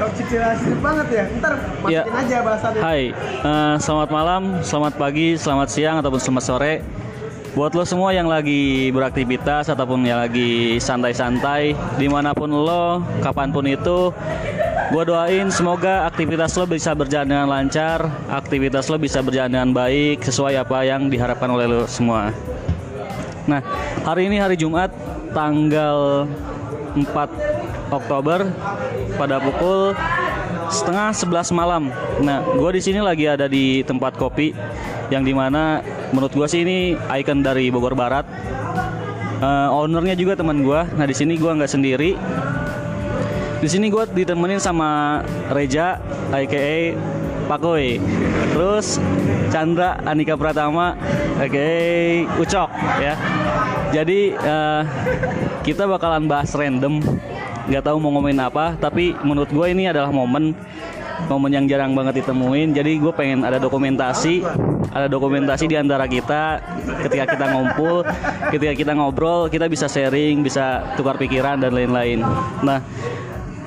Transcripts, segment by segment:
Toxic relationship banget ya. Ntar masukin Ya. aja bahasannya. Hai, eh, selamat malam, selamat pagi, selamat siang ataupun selamat sore. Buat lo semua yang lagi beraktivitas ataupun yang lagi santai-santai, di mana pun lo, kapan pun itu, gue doain semoga aktivitas lo bisa berjalan dengan lancar, aktivitas lo bisa berjalan dengan baik sesuai apa yang diharapkan oleh lo semua. Nah, hari ini hari Jumat, tanggal 4 Oktober pada pukul setengah 11 malam. Nah, gue di sini lagi ada di tempat kopi yang di mana menurut gue sih ini ikon dari Bogor Barat. Eh, ownernya juga teman gue. Nah, di sini gue nggak sendiri. Di sini gue ditemenin sama Reja, aka Pakoy. Terus Chandra Anika Pratama, aka Ucok ya. Jadi eh, kita bakalan bahas random, nggak tahu mau ngomongin apa. Tapi menurut gue ini adalah momen momen yang jarang banget ditemuin. Jadi gue pengen ada dokumentasi, ada dokumentasi di antara kita ketika kita ngumpul, ketika kita ngobrol, kita bisa sharing, bisa tukar pikiran dan lain-lain. Nah,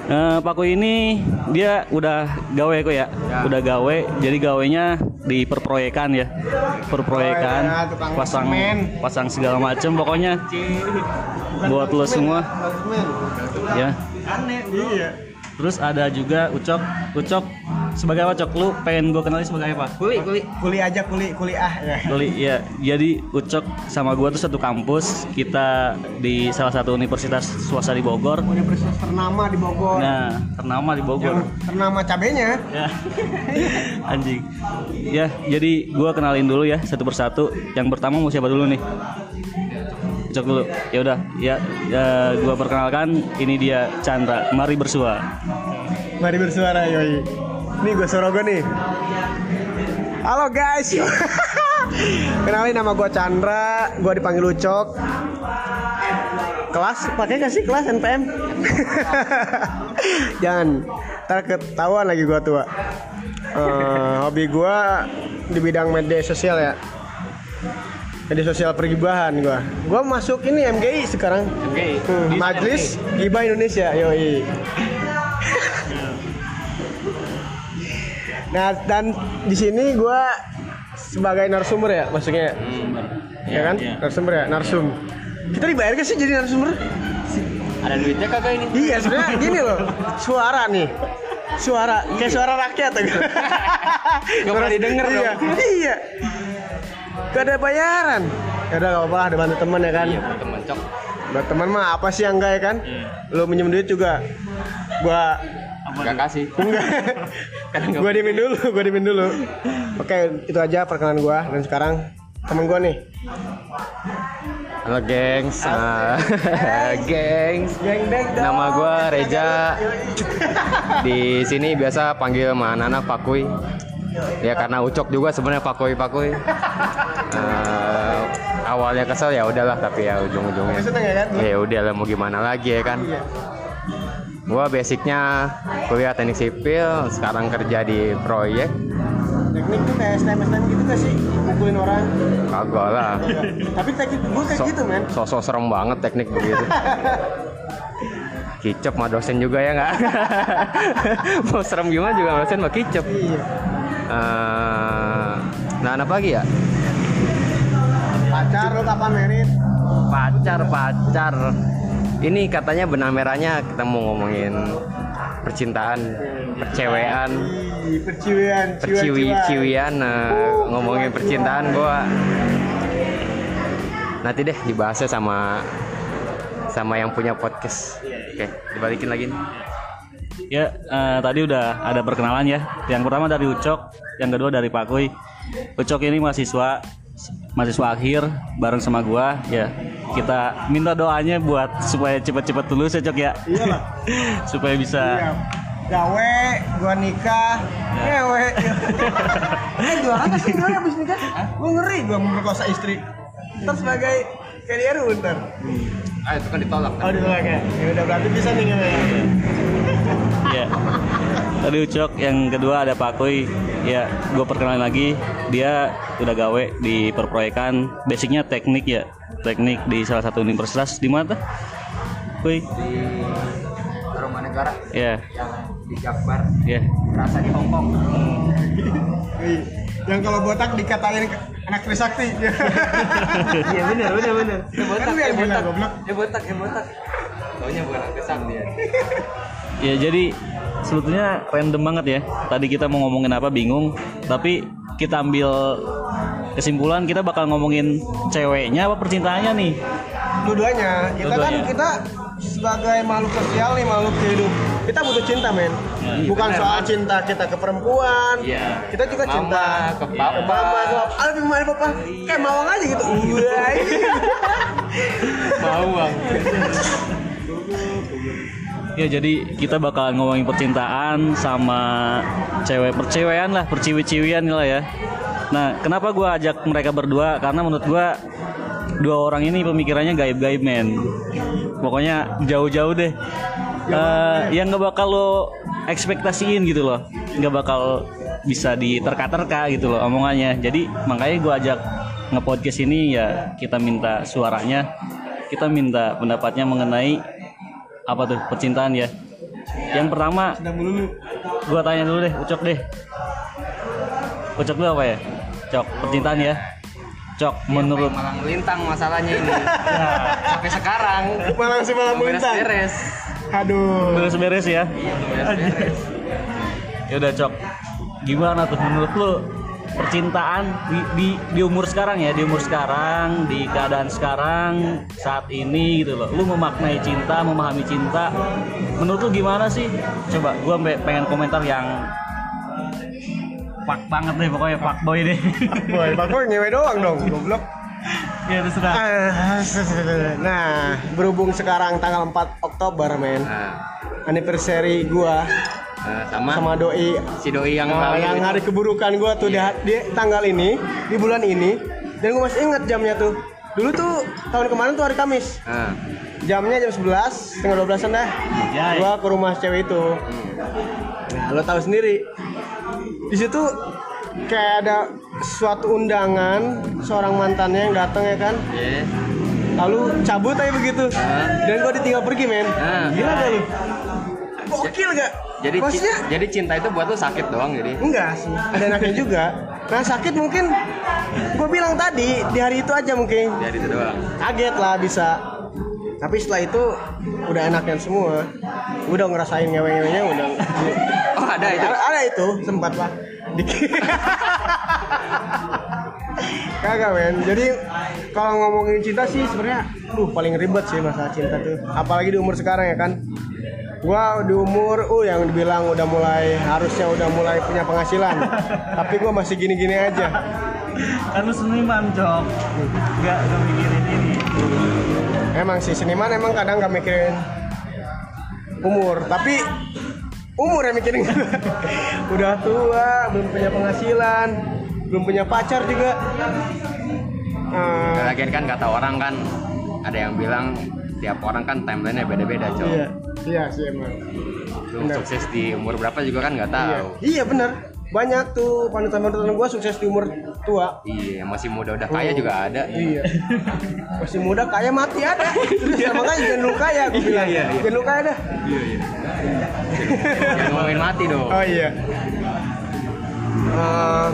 Eh, Paku ini dia udah gawe kok ya, udah gawe. Jadi gawenya di perproyekan ya, perproyekan, Oh, pasang semen. pasang segala macem. Pokoknya buat lo semua ya. Aneh. Iya. Terus ada juga Ucok, Ucok sebagai apa Cok? Lu pengen gue kenali sebagai apa? Kuli, kuli. Kuli aja kuli, kuliah ya. Doli, ya. Jadi Ucok sama gua tuh satu kampus. Kita di salah satu universitas swasta di Bogor. Universitas ternama di Bogor. Nah, ternama di Bogor. Yang ternama cabenya. Ya. Anjing. Ya, jadi gua kenalin dulu ya satu persatu. Yang pertama mau siapa dulu nih? Cok dulu. Ya udah, ya, ya gua perkenalkan ini dia Chandra. Mari bersua. Mari bersuara yoi. Nih gue Sorogo nih. Halo guys. Kenalin nama gue Chandra, gue dipanggil Ucok. Kelas pakai gak sih kelas NPM? Jangan, ntar ketahuan lagi gue tua. Eh, hobi gue di bidang media sosial ya. Media sosial pergibahan gue. Gue masuk ini MGI sekarang. Oke. Hmm, Majelis Gibah Indonesia, yoi. Nah, dan di sini gua sebagai narasumber ya, maksudnya. ya kan? Narasumber ya, narsum. Kita dibayar gak sih jadi narasumber? Ada duitnya kagak ini? Iya, sebenarnya gini loh. Suara nih. Suara kayak suara rakyat tuh. Gak pernah didengar iya. dong. Iya. Gak ada bayaran. Ya udah gak apa-apa lah, ada bantu teman ya kan. Iya, temen cok. Buat teman mah apa sih yang enggak ya kan? Lu minjem duit juga. Gua Gak kasih. Enggak. Karena nggak gua diemin dulu, gua diemin dulu. Oke, itu aja perkenalan gua dan sekarang temen gua nih. Halo gengs, Ah, gengs. Geng Nama gua Reja. Di sini biasa panggil sama anak-anak Pakui. Ya karena Ucok juga sebenarnya Pakui Pakui. Eh, awalnya kesel ya udahlah tapi ya ujung-ujungnya. Ya kan? Ya udah lah mau gimana lagi ya kan. Iya. Gua basicnya kuliah teknik sipil, sekarang kerja di proyek. Teknik tuh kayak STM STM gitu gak sih? Mukulin orang. Kagak lah. Tapi teknik gua kayak So- gitu, men. Sosok serem banget teknik begitu. Kicep mah dosen juga ya nggak? Mau serem gimana juga dosen mah kicep. Iya. Eh, nah, apa lagi ya? Pacar lu kapan merit? Pacar, pacar. Ini katanya benang merahnya kita mau ngomongin percintaan, percewean, perciwian, perciwi ciwian, eh, ngomongin percintaan gua nanti deh dibahasnya sama sama yang punya podcast. Oke, dibalikin lagi. nih. Ya, eh, tadi udah ada perkenalan ya. Yang pertama dari Ucok, yang kedua dari Pakuy. Ucok ini mahasiswa mahasiswa akhir bareng sama gua ya. Kita minta doanya buat supaya cepet-cepet lulus ya Cok ya. Iyalah. supaya bisa Iya. Gawe, gua nikah, ngewe. eh, gua kan pasti gimana abis nikah? Gua ngeri gua memperkosa istri. Ntar sebagai KDRU ntar. Ah, itu kan ditolak. Oh, ditolak ya? Ya udah berarti bisa nih ngewe. Ya. Tadi Ucok, yang kedua ada Pakuy. Ya, gue perkenalan lagi. Dia udah gawe di perproyekan. Basicnya teknik ya, teknik di salah satu universitas di mana tuh? Kuy? Di Rumah Tenggara Ya, yang di Jakbar ya. rasa di Hong Kong. Wih, yang kalau botak dikatain anak Trisakti. Iya benar benar benar. Dia botak, Kan dia yang bilang, botak. Dia botak, dia botak. Taunya bukan anak kesam dia. Ya jadi sebetulnya random banget ya. Tadi kita mau ngomongin apa bingung, tapi kita ambil kesimpulan kita bakal ngomongin ceweknya apa percintaannya nih. Dua-duanya. Kita kan Dua-duanya. kita sebagai makhluk sosial nih, makhluk hidup. Kita butuh cinta, men. Ya, Bukan benar, soal Mas. cinta kita ke perempuan. Iya. Kita juga Mama, cinta ke Iya, papa. mama, ke papa. Ah, lebih mana papa? Kayak mawang aja gitu. Uai. Mau bang. Ya jadi kita bakal ngomongin percintaan sama cewek percewean lah, perciwi-ciwian lah ya. Nah, kenapa gua ajak mereka berdua? Karena menurut gua dua orang ini pemikirannya gaib-gaib men. Pokoknya jauh-jauh deh. Eh, yang nggak bakal lo ekspektasiin gitu loh, nggak bakal bisa diterka-terka gitu loh omongannya. Jadi makanya gua ajak nge-podcast ini ya kita minta suaranya, kita minta pendapatnya mengenai apa tuh percintaan ya yang pertama gua tanya dulu deh ucok deh ucok dulu apa ya cok percintaan ya cok menurut malang melintang masalahnya ini. Sampai sekarang. Malang sih malang melintang. beres-beres. Aduh. beres-beres ya Iya, belum beres-beres. ya udah cok gimana tuh menurut lu percintaan di, di di umur sekarang ya di umur sekarang di keadaan sekarang saat ini gitu loh. Lu memaknai cinta memahami cinta menurut lu gimana sih? Coba gua pengen komentar yang pak banget deh pokoknya pak boy deh. Boy, Pak Boy ngewe doang dong, goblok. Ya terserah Ah, Nah, berhubung sekarang tanggal 4 Oktober, men. Nah, Anniversary gua nah, sama, sama doi si doi yang Nah, yang itu. hari keburukan gua tuh di, di tanggal ini, di bulan ini, dan gua masih ingat jamnya tuh. Dulu tuh tahun kemarin tuh hari Kamis. Nah, Jamnya jam 11, setengah 12 an dah. Jai. Gua ke rumah cewek itu. Nah, lo tahu sendiri. Di situ kayak ada suatu undangan seorang mantannya yang datang ya kan. ya. Lalu cabut aja begitu. Ah. Dan gua ditinggal pergi, men. Ah. Gila gak lu? Gokil gak? Jadi Maksudnya jadi cinta itu buat lu sakit doang jadi. Enggak sih, ada enaknya juga. Nah sakit mungkin gue bilang tadi di hari itu aja mungkin Jadi itu doang. kaget lah bisa. Tapi setelah itu udah enaknya semua. Udah ngerasain ngewe-ngewenya udah. Oh, ada itu. Ada, ada itu sempat lah. Kagak men. Jadi kalau ngomongin cinta sih sebenarnya, duh paling ribet sih masalah cinta tuh. Apalagi di umur sekarang ya kan. Gua di umur, uh yang dibilang udah mulai harusnya udah mulai punya penghasilan. Tapi gua masih gini-gini aja. kan lu seniman cok nggak nggak mikirin ini Emang sih seniman emang kadang nggak mikirin umur, tapi umur yang mikirin. udah tua, belum punya penghasilan, belum punya pacar juga. Eh, Lagian kan kata orang kan ada yang bilang tiap orang kan timelinenya beda-beda, Cok. iya, iya sih emang. Lu benar. sukses di umur berapa juga kan nggak Iya, tahu. iya bener. Banyak tuh panutan-panutan gua sukses di umur tua. Iya, masih muda udah kaya juga ada. Iya. Masih muda kaya mati ada. Terus ya, makanya jangan lu kaya gue bilang. iya, iya. Jangan lu kaya dah. Iya, iya. Ngomongin mati dong. Oh iya. Eh,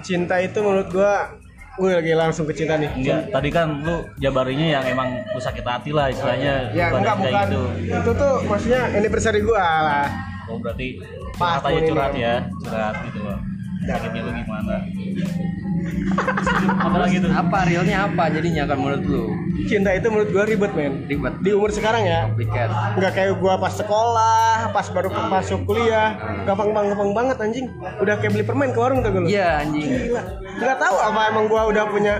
cinta itu menurut gua gue lagi langsung ke cinta nih. Enggak, tadi kan lu jabarinya yang emang lu sakit hati lah istilahnya Ya enggak kayak bukan. gitu. Itu tuh maksudnya anniversary gua lah. Oh berarti Pas curhat aja ini. curhat ya, curhat gitu loh. Sakitnya lu gimana? Apalagi tuh? Apa realnya apa jadinya kan menurut lu? Cinta itu menurut gua ribet men. Ribet. Di umur sekarang ya. Complicated. Nggak kayak gua pas sekolah, pas baru masuk kuliah, gampang gampang gampang banget anjing. Udah kayak beli permen ke warung tuh lu. Iya anjing. Gila. Nggak tahu apa emang gua udah punya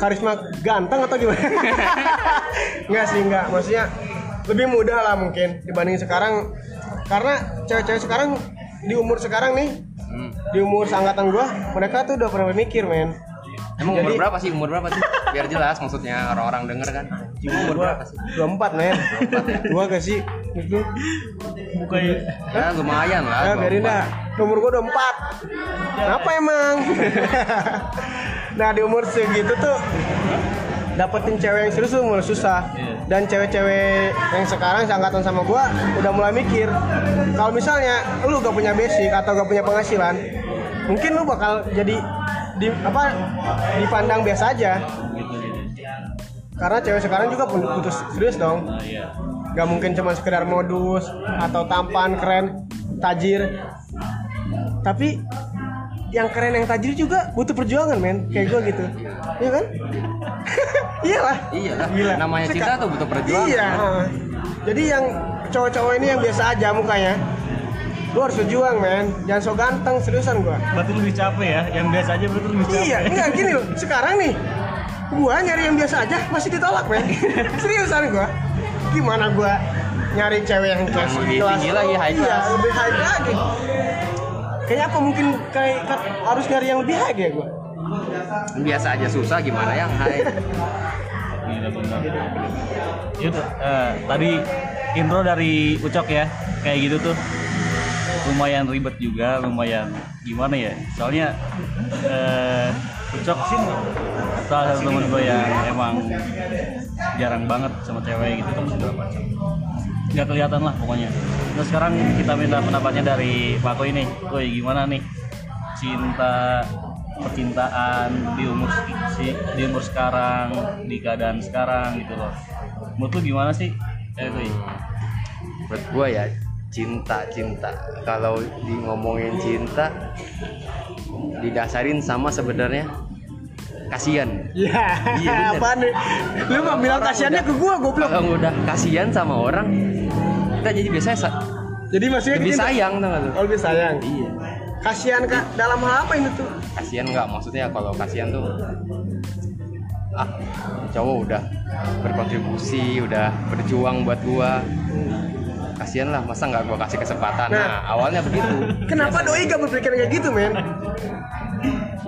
karisma ganteng atau gimana? Enggak sih, enggak. Maksudnya lebih mudah lah mungkin dibanding sekarang. Karena cewek-cewek sekarang di umur sekarang nih, Hmm. di umur seangkatan gua, mereka tuh udah pernah mikir, men. Emang umur Jadi- berapa sih? Umur berapa sih? Biar jelas maksudnya orang-orang denger kan. Umur Gua berapa sih? 24, men. Gua gak sih? Itu. Buka ya. Ya lumayan lah. Ya, biarin 24. dah. Umur gua 24. Kenapa emang? nah, di umur segitu tuh dapetin cewek yang serius tuh mulai susah. Iya. dan cewek-cewek yang sekarang seangkatan sama gua udah mulai mikir kalau misalnya lu gak punya basic atau gak punya penghasilan mungkin lu bakal jadi di apa dipandang biasa aja. Karena cewek sekarang juga pun butuh serius dong. Nah iya. Gak mungkin cuma sekedar modus atau tampan keren tajir. Tapi yang keren yang tajir juga butuh perjuangan men. Kayak gue gitu. Iya kan? Iyalah. Iya. Lah. Gila. Namanya Seka- cinta tuh butuh perjuangan. iya jadi yang cowok-cowok ini yang biasa aja mukanya lu harus berjuang men. Jangan so ganteng seriusan gua. Berarti lebih capek ya? Yang biasa aja berarti lebih capek. Iya enggak gini loh. Sekarang nih gua nyari yang biasa aja masih ditolak men. Seriusan gua. Gimana gua nyari cewek yang kelas Lebih tinggi lagi, high iya, class. lebih high lagi kayaknya apa mungkin kayak ka- harus nyari yang lebih high ya gua Biasa aja susah gimana yang high. Benar. Itu eh, tadi intro dari Ucok ya, kayak gitu tuh. Lumayan ribet juga, lumayan gimana ya? Soalnya eh, Ucok sih salah satu temen gue yang emang jarang banget sama cewek gitu kan segala macam. Gak kelihatan lah pokoknya. Terus sekarang kita minta pendapatnya dari Pak Ko ini. Woi gimana nih cinta percintaan di umur si di umur sekarang di keadaan sekarang gitu loh menurut lu gimana sih eh Kui? Buat gua ya cinta cinta. Kalau di ngomongin cinta didasarin sama sebenarnya kasihan. iya. Iya, apa nih? Lu mah bilang kasihannya ke gua goblok. Kalau udah kasihan sama orang kita jadi biasanya sa- jadi maksudnya lebih gitu. sayang lu? oh, lebih sayang? Iya. kasihan kak. Dalam hal apa ini tuh? Kasihan nggak? Maksudnya kalau kasihan tuh ah cowok udah berkontribusi udah berjuang buat gua. Kasihan lah masa nggak gua kasih kesempatan? Nah, Nah. awalnya begitu. Kenapa doi gak berpikir kayak gitu men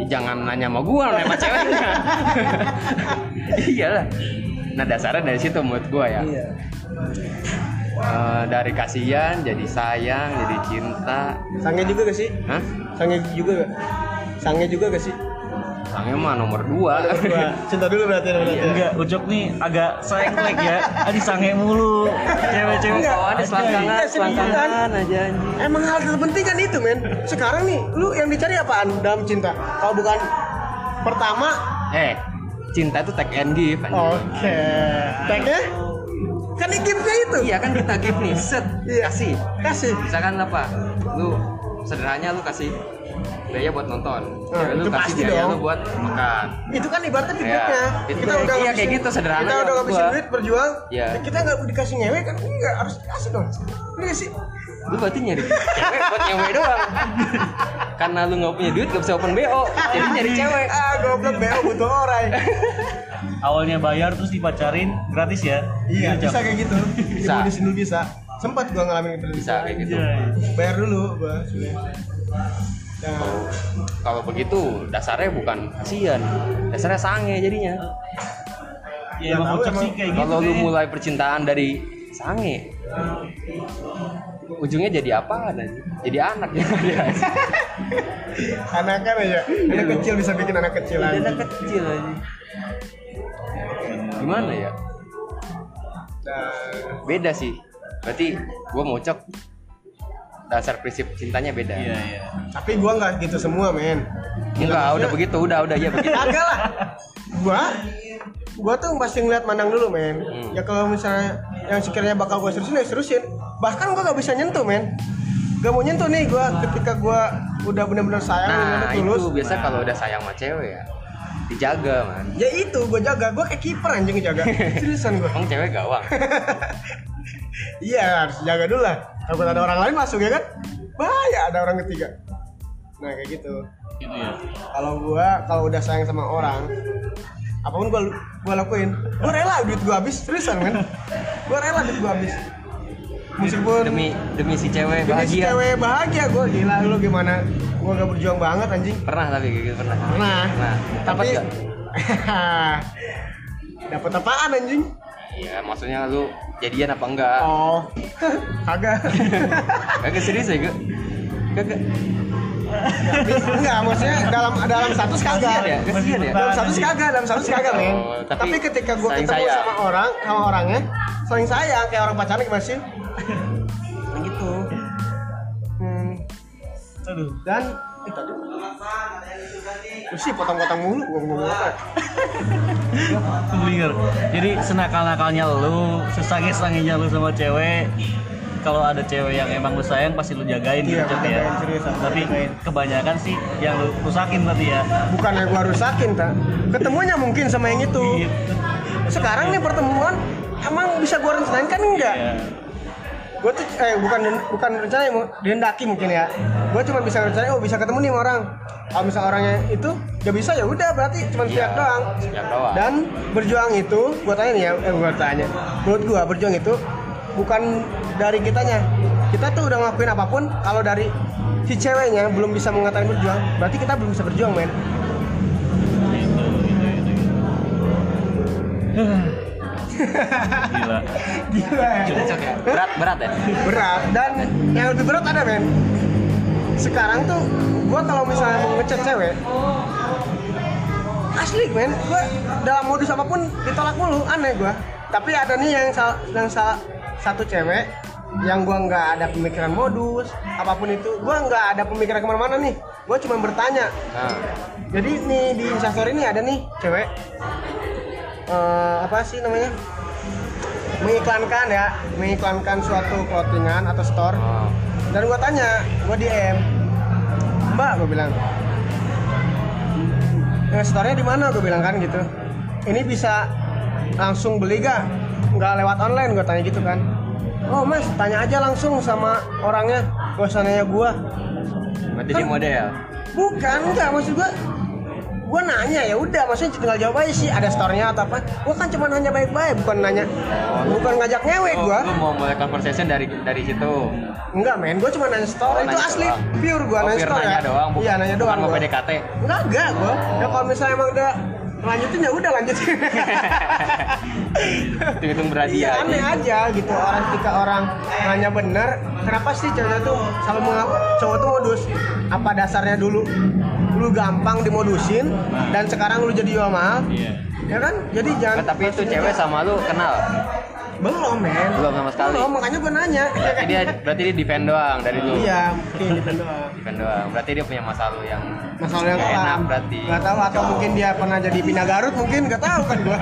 jangan nanya sama gua nanya sama ceweknya. Iyalah. Nah dasarnya dari situ menurut gua ya. Iya. Eh, dari kasihan jadi sayang jadi cinta. Sange juga gak sih? Hah? sange juga gak? Sange juga gak sih Sangnya mah nomor dua. Cinta dulu berarti berarti ya. enggak Ucok nih agak sengklek ya. Adi sange mulu. Cewek-cewek Enggak, Oh, ada selangkangan, selangkangan aja anjing. Emang hal terpenting kan itu men? Sekarang nih lu yang dicari apaan dalam cinta? Kalau bukan pertama? Eh, cinta itu take and give. Oke. Tagnya Kan ini giftnya itu? Iya kan kita give nih, set, Iya. kasih. Kasih. Misalkan apa? Lu sederhananya lu kasih biaya buat nonton. Nah, Cewek lu itu kasih pasti biaya dong. lu buat makan. Itu kan ibaratnya Iya, feedbacknya itu Kita udah iya, kayak gitu sederhana Kita udah ngabisin duit berjuang Iya. ya Kita nggak dikasih ngewe kan Enggak harus dikasih dong Ini sih Lu berarti nyari cewek buat nyewe doang. Karena lu nggak punya duit gak bisa open BO. Jadi nyari cewek. Ah goblok BO butuh orang awalnya bayar terus dipacarin gratis ya Iya Cok. bisa kayak gitu Bisa. Dimodisin dulu bisa Sempat gua ngalamin itu Bisa kayak gitu. Anjay. Bayar dulu gua Nah, Kalau begitu dasarnya bukan kasihan. Dasarnya sange jadinya. ya gitu Kalau lu mulai percintaan dari sange, ujungnya jadi apa? Jadi anak ya. anakan aja anak kecil bisa bikin anak kecil aja anak kecil aja. Gimana ya? nah, Beda sih. Berarti gua mau cok dasar prinsip cintanya beda. iya iya tapi gua nggak gitu semua men Enggak, udah begitu, udah udah ya begitu. agak lah gua gua tuh pasti ngeliat mandang dulu men Hmm. ya kalau misalnya yang sekiranya bakal gua serusin ya serusin bahkan gua gak bisa nyentuh men gak mau nyentuh nih gua ketika gua udah bener-bener sayang Nah, bener-bener tulus itu biasa kalau udah sayang sama cewek ya dijaga man. ya itu gua jaga gua kayak kiper anjing jaga seriusan gua Emang cewek gawang. iya harus jaga dulu lah. Takut ada orang lain masuk ya kan? Bahaya ada orang ketiga. Nah kayak gitu. Gitu ya? Kalau gua kalau udah sayang sama orang apa pun gua gua lakuin gua rela duit gua habis seriusan kan gua rela duit gua habis. Meskipun Demi demi si cewek demi si bahagia. cewek bahagia gua gila lu gimana? Gua gak berjuang banget anjing. Pernah tapi gitu pernah. pernah. Nah, tapi dapat apaan anjing? Iya, maksudnya lu jadian apa enggak? oh kagak Kagak serius ya, Kak? Kagak. enggak maksudnya dalam dalam status kagak ya? Kasihan ya? dalam status kagak dalam status kagak men Oh, tapi, tapi ketika gue saling ketemu sayang. sama orang sama orangnya saling sayang kayak orang pacaran gimana sih gitu hmm. Aduh. dan sih potong-potong mulu gua ngomong apa Keblinger. Jadi senakal-nakalnya lu, sesangis-sanginya lu sama cewek. Kalau ada cewek yang emang lu sayang pasti lu jagain Iya, gitu ya. serius, Tapi jagain. kebanyakan sih yang lu rusakin berarti ya. bukan yang gua rusakin ta ketemunya mungkin sama yang itu Iya. sekarang nih pertemuan emang bisa gua rencanain kan enggak Iya. Gue tuh eh bukan bukan rencana yang dihendaki mungkin ya. Gue cuma bisa rencana oh bisa ketemu nih sama orang. Kalau misal orangnya itu gak bisa ya udah berarti cuma pihak doang. Pihak doang. dan berjuang itu gue tanya nih ya eh gue tanya. Menurut gue berjuang itu bukan dari kitanya. Kita tuh udah ngelakuin apa pun kalau dari si ceweknya belum bisa mengatakan berjuang berarti kita belum bisa berjuang men. Gila. gila ya Cocok ya? Berat, berat ya? berat. Dan yang lebih berat ada men. Sekarang tuh gua kalau misalnya mau ngechat cewek asli men. Gua dalam modus apa pun ditolak mulu aneh gua. Tapi ada nih yang salah yang salah satu cewek yang gua nggak ada pemikiran modus apa pun itu gua nggak ada pemikiran ke mana-mana nih. Gua cuma bertanya. Nah, jadi nih di instastory ini ada nih cewek eh, apa sih namanya? Mengiklankan ya mengiklankan suatu clothingan atau store. Oh. dan gua tanya gua DM mbak gua bilang. Eh, store-nya di mana? Gua bilang kan gitu. Ini bisa langsung beli gak? Nggak lewat online gua tanya gitu kan. Oh mas tanya aja langsung sama orangnya gak usah nanya gua. Berarti dia model. Bukan, enggak maksud gua gua nanya ya udah maksudnya tinggal jawab aja sih ada store-nya atau apa gua kan cuma nanya baik-baik bukan nanya bukan ngajak ngewek Oh, gua lu mau mulai conversation dari dari situ. enggak men gua cuma nanya store Oh, itu nanya asli doang. pure gua Oh, nanya store nanya ya doang, bukan- iya nanya bukan doang mau gua. PDKT. enggak enggak gua ya kalau misalnya emang udah lanjutin ya udah lanjutin Hitung-hitung berhadiah. iya aja. aneh aja gitu orang ketika orang nanya bener kenapa sih cowok tuh selalu mengaku cowok tuh modus apa dasarnya dulu lu gampang dimodusin dan sekarang lu jadi jual mahal Iya. ya kan jadi jangan tapi itu cewek sama lu kenal. Belum men Belum sama sekali. belum makanya gue nanya Berarti dia berarti dia defend doang dari lu. iya mungkin defend doang Defend doang. Berarti dia punya masa lalu yang masalah yang enak kelam berarti. nggak tahu atau mungkin dia pernah jadi pina Garut mungkin nggak tahu kan gua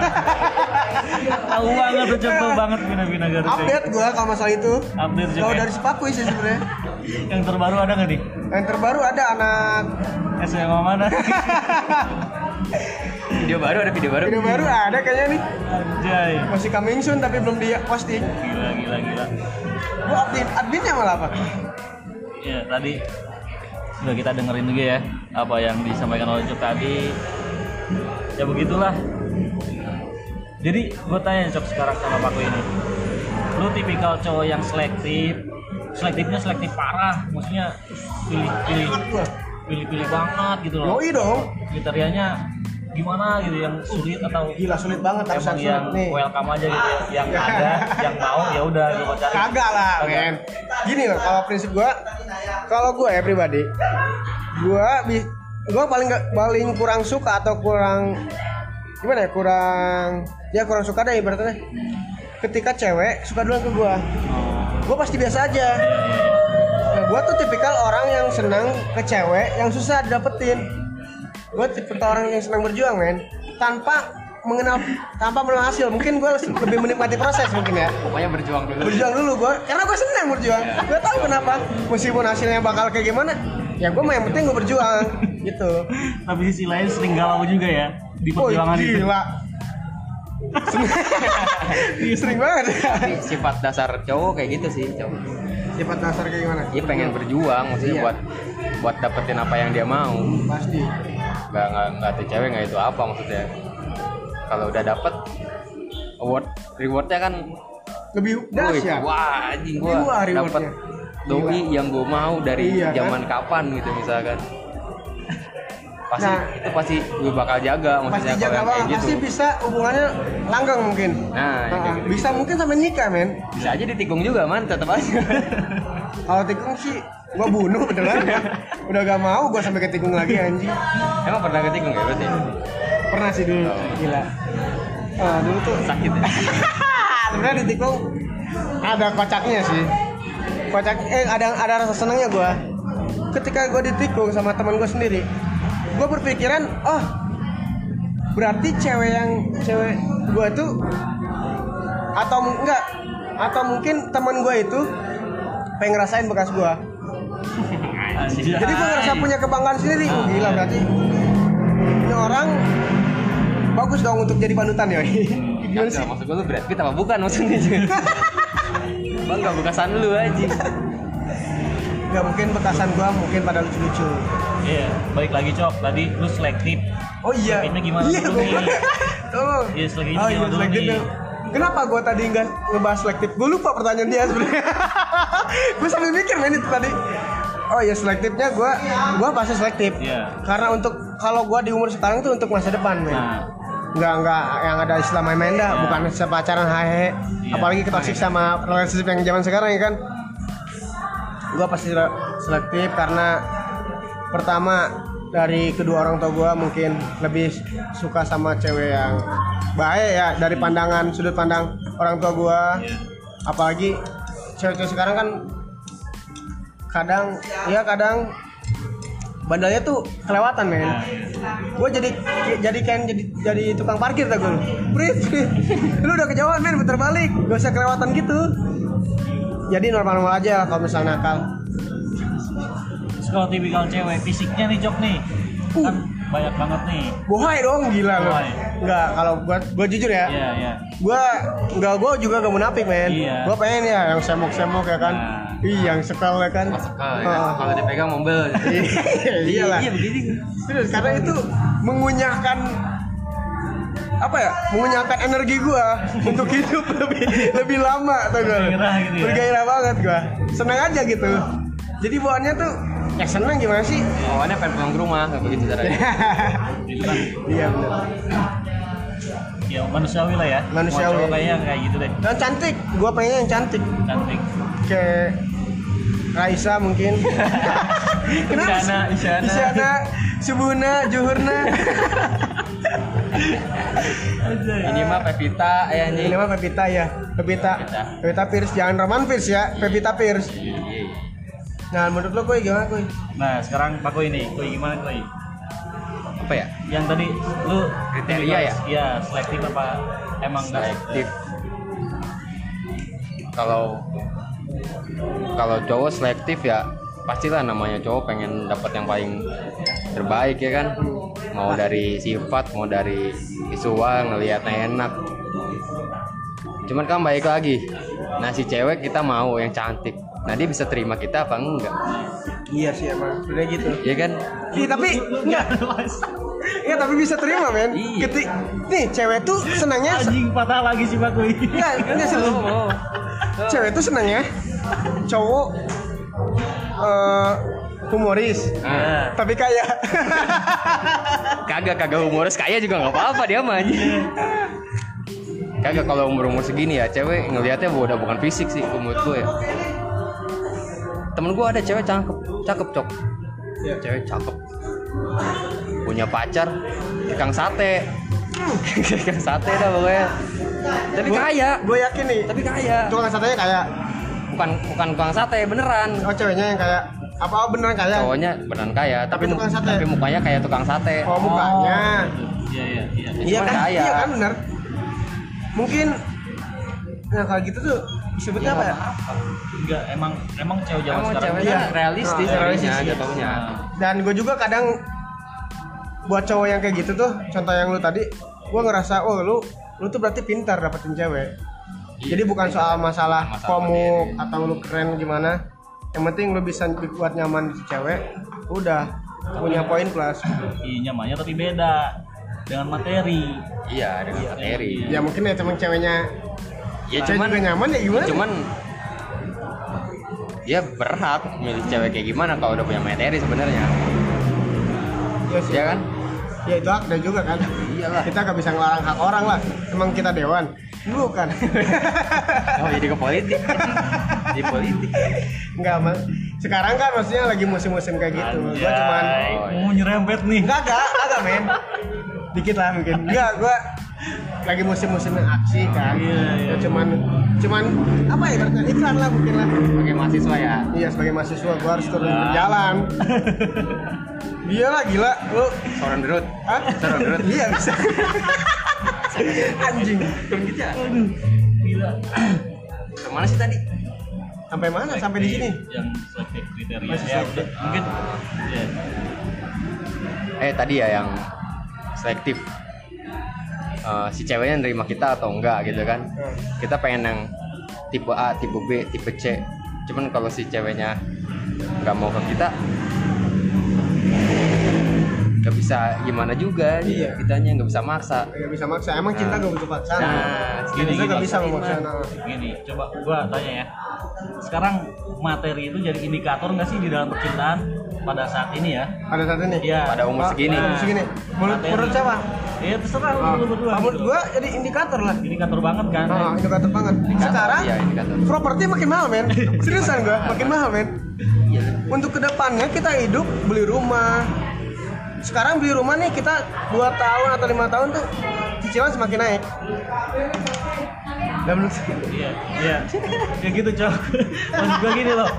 Tahu banget tuh Cok, tahu banget bina-bina Garut. Cok. update gua kalau masalah itu Update kalau ya. dari sepakui sih sebenarnya Yang terbaru ada nggak nih? yang terbaru ada anak SMA mana? video baru ada video baru. video baru ada kayaknya nih Anjay. masih coming soon tapi belum dia posting Gila, gila, gila. gua update adminnya malah apa Ya, tadi sudah kita dengerin juga ya apa yang disampaikan oleh Cuk tadi. Ya begitulah. Jadi gue tanya Cok sekarang sama Paku ini. Lu tipikal cowok yang selektif, selektifnya selektif parah, maksudnya pilih-pilih pilih-pilih banget gitu loh. yoi dong Kriterianya gimana gitu yang sulit atau gila sulit banget emang yang sulit nih. welcome aja gitu ya. yang ada yang mau ya udah gue cari kagak lah Kagak. men. Gini loh kalau prinsip gua kalau gua ya pribadi gua bi gua paling paling kurang suka atau kurang gimana ya kurang ya kurang suka deh ibaratnya. Ketika cewek suka duluan ke gua. Gua pasti biasa aja. Nah, gua tuh tipikal orang yang senang ke cewek yang susah didapetin gua tipikal orang yang senang berjuang men. Tanpa mengenal tanpa mengenal hasil. Mungkin gua lebih menikmati proses mungkin ya. Pokoknya berjuang dulu. berjuang dulu gue karena gue senang berjuang. Gue tahu kenapa. Meskipun hasilnya bakal kayak gimana ya gue mah yang penting gue berjuang. Gitu. Tapi sisi lain sering galau juga ya di oh perjuangan itu. gila. Iya, sering banget. Sifat dasar cowok kayak gitu sih, cowok. sifat dasar kayak gimana? Dia pengen berjuang maksudnya Iya. buat buat dapetin apa yang dia mau. pasti Gak nggak nggak tuh cewek nggak itu apa maksudnya. Kalau udah dapet award rewardnya kan lebih dahsyat wah anjing gua dapet doi yang gue mau dari Iya, kan? zaman kapan gitu misalkan. Pasti Nah. itu pasti gue bakal jaga pasti maksudnya kalau jaga banget kayak pasti gitu. bisa hubungannya langgeng mungkin Nah, yang Ah, kayak gitu. bisa mungkin sampai nikah men Bisa aja ditikung juga man, tetap aja. kalau tikung sih gua bunuh beneran. Udah gak mau gua sampai ketikung lagi anjing. Emang pernah ketikung ya berarti? pernah sih dulu gila. Ah, dulu tuh Sakit ya? sebenarnya ditikung ada kocaknya sih. Kocak eh ada ada rasa senangnya gua. Ketika gua ditikung sama teman gua sendiri gua berpikiran oh berarti cewek yang cewek gua tuh atau enggak atau mungkin teman gua itu pengen ngerasain bekas gua jadi gua ngerasa punya kebanggaan sendiri oh, gila berarti ini orang bagus dong untuk jadi panutan ya gimana sih Maksud gue lu Brad Pitt apa bukan maksudnya juga? Bangga bekasan lu aja. nggak mungkin bekasan gua mungkin pada lucu-lucu Iya, balik lagi cok. Tadi lu selektif. oh iya Selektifnya gimana iya dulu nih? tolong Iya, selektifnya oh iya gimana dulu nih? Kenapa gua tadi nggak ngebahas selektif? Gua lupa pertanyaan dia sebenarnya. Gua sambil mikir men itu tadi. Oh iya selektifnya gua gua pasti selektif. Iya. karena untuk kalau gua di umur sekarang tuh untuk masa depan men. Nah, nggak nggak yang ada istilah main-main dah. Iya. bukan pacaran hahe. Iya. apalagi toxic sama relationship yang zaman sekarang ya kan? Gua pasti selektif karena pertama dari kedua orang tua gua mungkin lebih suka sama cewek yang baik ya dari pandangan sudut pandang orang tua Iya. apalagi cewek-cewek sekarang kan kadang ya kadang bandalnya tuh kelewatan men. Gue jadi jadi kan jadi jadi tukang parkir tak gue prit. lu udah kejauhan men putar balik. Gak usah kelewatan gitu. Jadi normal-normal aja kalau misalnya nakal kalau tipikal cewek fisiknya nih cok nih. Kan banyak banget nih. bohai dong gila lu Bohai. nggak kalau gua gua jujur ya Iya, iya. gua nggak gua juga gak munafik men Iya. gua pengen ya yang semok-semok ya kan Nah. Ih, yang sekal ya kan Masuk ya. Kalau dipegang mobil. iya lah Iya begini. Terus karena itu mengunyahkan apa ya? Mengunyahkan energi gua untuk hidup lebih lebih lama tuh gua. Bergairah gitu ya? Bergairah banget gua. Senang aja gitu. Jadi bawaannya tuh ya senang gimana sih? Awalnya pengen pulang ke rumah, nggak begitu caranya. Itu kan iya benar. ya manusiawi lah ya. Manusiawi. Cowok kayaknya kayak gitu deh. Dan cantik, gua pengennya yang cantik. Cantik. Kayak Raisa mungkin. Kenapa? Isyana, Isyana. Isyana, Subuhna, Juhurna. Ini mah Pevita ya Ini nih. mah Pevita ya. Pevita. Pevita. Pevita Pierce, jangan Roman Pierce ya. Pevita Pierce. Nah, menurut lo koi gimana koi? Nah, sekarang Pak Koi nih. Koi gimana Koi? Apa ya? Yang tadi lu Kriteria ya? Iya, selektif apa emang enggak? selektif kalau kalau cowok selektif ya pastilah namanya cowok pengen dapat yang paling terbaik ya kan mau dari sifat mau dari visual ngelihatnya enak cuman kan baik lagi nah si cewek kita mau yang cantik nah dia bisa terima kita apa enggak Iya sih emang, udah gitu. ya kan Iya tapi enggak, iya tapi bisa terima men. Iya. Keti, nih cewek tuh senangnya, Anjing patah lagi sih Pak Koi. enggak, enggak serius. Cewek tuh senangnya cowok eh humoris, Nah, tapi kaya. kagak kagak humoris kaya juga nggak apa-apa dia mah aja kagak kalau umur umur segini ya cewek ngelihatnya udah bukan fisik sih menurut gue ya temen gue ada cewek cakep cakep cok cewek cakep punya pacar tukang sate tukang sate dah pokoknya tapi kaya Gue yakin nih, tapi kaya tukang satenya kaya. bukan bukan tukang sate beneran Oh ceweknya yang kaya. Apa oh, beneran kaya? cowoknya beneran kaya tapi Tapi tukang sate. tapi mukanya kayak tukang sate Oh mukanya. Iya, iya, iya. Iya Cuman kan? kaya. Iya kan benar. Mungkin Nah kalau gitu tuh disebutnya apa ya? Enggak, emang emang cewek zaman Emang sekarang ceweknya Iya. realistis Nah, realistis, iya. jatuhnya. Dan gue juga kadang buat cowok yang kayak gitu tuh, contoh yang lu tadi, gue ngerasa, oh lu lu tuh berarti pintar dapetin cewek. Jadi bukan soal masalah, Masalah komuk atau lu keren gimana. Yang penting lu bisa buat nyaman di si cewek, udah punya poin plus. Iya, nyamannya tapi beda dengan materi. Iya, dengan materi. Ya mungkin ya temen ceweknya Ya cewek cuman juga nyaman ya gimana? cuman dia berhak milih cewek kayak gimana kalau udah punya materi sebenarnya. ya, sih. Ya kan? Ya itu hak dan juga kan. Iyalah. Kita gak bisa ngelarang hak orang lah. Emang kita dewan. Bukan. Oh, jadi ke politik. Di politik. Enggak, Mas. sekarang kan maksudnya lagi musim-musim kayak gitu gue Anjay, cuman mau nyerempet nih. enggak enggak enggak men dikit lah mungkin enggak gue lagi musim-musim aksi kan Iya, iya. Gua cuman cuman apa ya iklan lah mungkin lah Sebagai mahasiswa ya. iya sebagai mahasiswa gue harus turun Ya. berjalan iya lah gila lu Soron derut. Hah? Soron derut. iya bisa anjing Turun gitu ya. Gila. Ke mana sih tadi? sampai mana sampai di sini Yang selektif kriteria Masih ya udah mungkin ya. Eh tadi ya yang selektif. Eh, si ceweknya nerima kita atau enggak gitu kan? Kita pengen yang tipe A, tipe B, tipe C. Cuman kalau si ceweknya nggak mau ke kita, nggak bisa gimana juga. Iya. Kitanya nggak bisa maksa. nggak bisa maksa emang cinta Nah. gak butuh paksaan Nah, gini gini nggak bisa memaksa Gini, coba gua tanya ya. Sekarang materi itu jadi indikator nggak sih di dalam percintaan pada saat ini ya? pada saat ini Iya. Pada umur segini. umur segini menurut menurut siapa Ya terserah lu Ah, lu berdua. menurut gitu. gua jadi indikator lah indikator banget kan. Ah, indikator banget sekarang Iya, indikator. properti makin mahal men seriusan gua makin mahal men Iya. untuk ke depannya kita hidup beli rumah sekarang beli rumah nih kita dua tahun atau lima tahun tuh cicilan semakin naik dan menurut Iya, iya. Ya gitu, Cok. Maksud gua gini loh.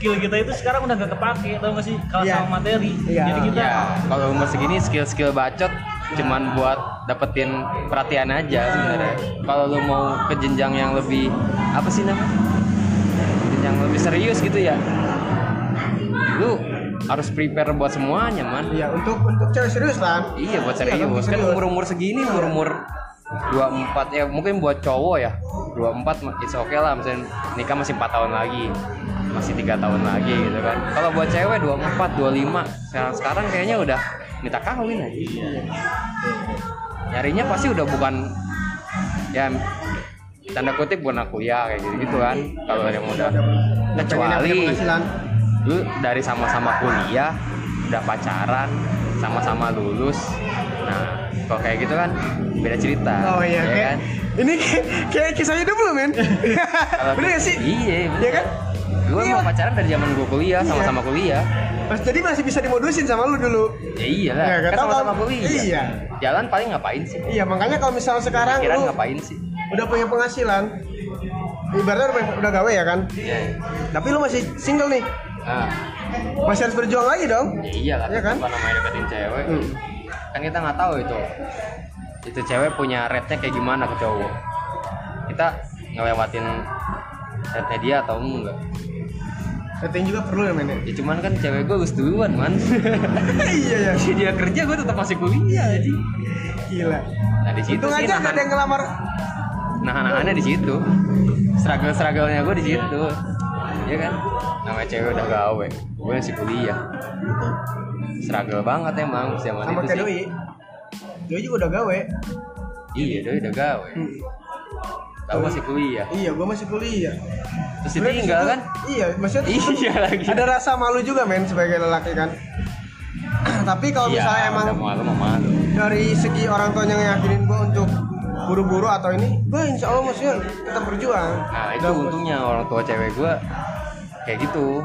Skill kita itu sekarang udah gak kepake, tau gak sih? Kalau Iya. sama materi. Iya. Jadi kita Ya, kalau umur segini skill-skill bacot cuman buat dapetin perhatian aja sebenarnya. Kalau lu mau ke jenjang yang lebih apa sih namanya? Jenjang lebih serius gitu ya. Lu harus prepare buat semuanya, man. iya untuk untuk cewek serius kan Iya, buat Iya, serius. kan Kan serius. umur-umur segini, umur-umur 24 ya mungkin buat cowok ya 24 mah it's okay lah misalnya nikah masih 4 tahun lagi masih tiga tahun lagi gitu kan. Kalau buat cewek 24 25 sekarang sekarang kayaknya udah minta kawin aja. Nyarinya pasti udah bukan ya tanda kutip bukan aku ya kayak gitu gitu kan. Kalau yang udah kecuali lu dari sama-sama kuliah udah pacaran sama-sama lulus. Nah kalau kayak gitu kan beda cerita oh iya ya kayak kan? ini kayak, kisah hidup lu men bener gak sih? iya bener. Iya kan? Gue Iya. mau pacaran dari zaman gue kuliah Iya. sama-sama kuliah. Mas jadi masih bisa dimodusin sama lu dulu? Ya iyalah Ya, kan sama-sama kuliah. Iya. jalan paling ngapain sih? Iya makanya kalau misalnya sekarang pikiran lu ngapain sih? udah punya penghasilan ibaratnya udah, udah gawe ya kan? Iya. tapi lu masih single nih. Nah, masih harus berjuang lagi dong. Ya iyalah Iya kan? apa namanya deketin cewek? Hmm. kan kita nggak tahu itu. Itu cewek punya rate-nya kayak gimana ke cowok? Kita ngelewatin rate dia atau enggak Rating juga perlu ya men ya? cuman kan cewek gue lulus duluan man. Iya ya dia kerja gue tetap masih kuliah jadi. Gila. Nah di situ Untung sih aja gak ada nahan yang ngelamar. Nahan-nahannya di situ. Struggle struggle-nya gue di situ. Iya kan? Namanya cewek udah gawe gue masih kuliah. Struggle banget emang zaman sama itu kayak sih. Doi. Doi juga udah gawe. Iya doi udah gawe. Hmm. Tahu masih kuliah? Iya gua masih kuliah. Terus ditinggal kan? Iya maksudnya iya lagi. ada rasa malu juga men sebagai lelaki kan? Tapi kalau Iya, misalnya emang malu dari segi orang tuanya ngeyakinin gua untuk buru-buru atau ini gua insya Allah maksudnya tetap berjuang. Nah itu Dan gua- untungnya orang tua cewek gue kayak gitu.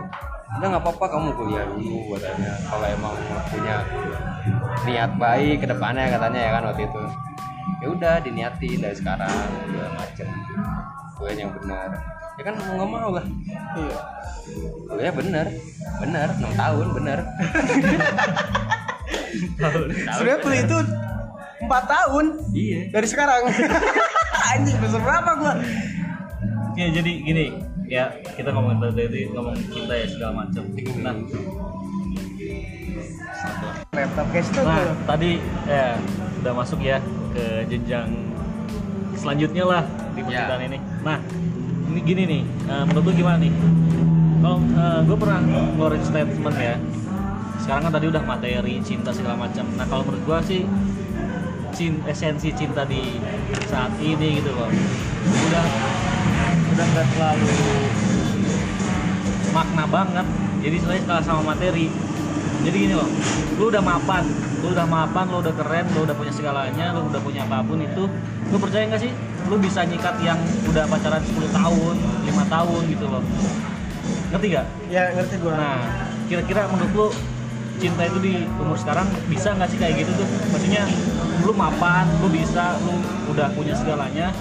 Udah nggak apa-apa kamu kuliah dulu katanya. Kalau emang punya niat baik ke depannya katanya ya kan waktu itu ya udah diniatin dari sekarang segala macem. Gue yang benar ya kan mau nggak mau lah iya kuliah bener. Bener 6 tahun bener. Sebenarnya kuliah itu empat tahun. Iya. Dari sekarang. Anjing besar berapa gua? Ya jadi gini. Ya kita ngomongin tadi ngomong cinta ya segala macam nah laptop kayak situ Nah, tuh tadi ya udah masuk ya ke jenjang selanjutnya lah di percintaan ini. Nah, ini gini nih, eh, menurut lu gimana nih? Kalau gue pernah ngeluarin statement ya. Sekarang kan tadi udah materi, cinta segala macam. Nah, kalau menurut gue sih cin- esensi cinta di saat ini gitu loh. Udah udah nggak terlalu makna banget. Jadi sebenarnya kalah sama materi jadi gini loh lu udah mapan lu udah mapan lu udah keren lu udah punya segalanya lu udah punya apa pun itu lu percaya nggak sih lu bisa nyikat yang udah pacaran 10 tahun 5 tahun gitu loh ngerti gak? ya ngerti gua Nah, kira-kira menurut lu cinta itu di umur sekarang bisa nggak sih kayak gitu tuh? Maksudnya lu mapan, lu bisa, lu udah punya segalanya.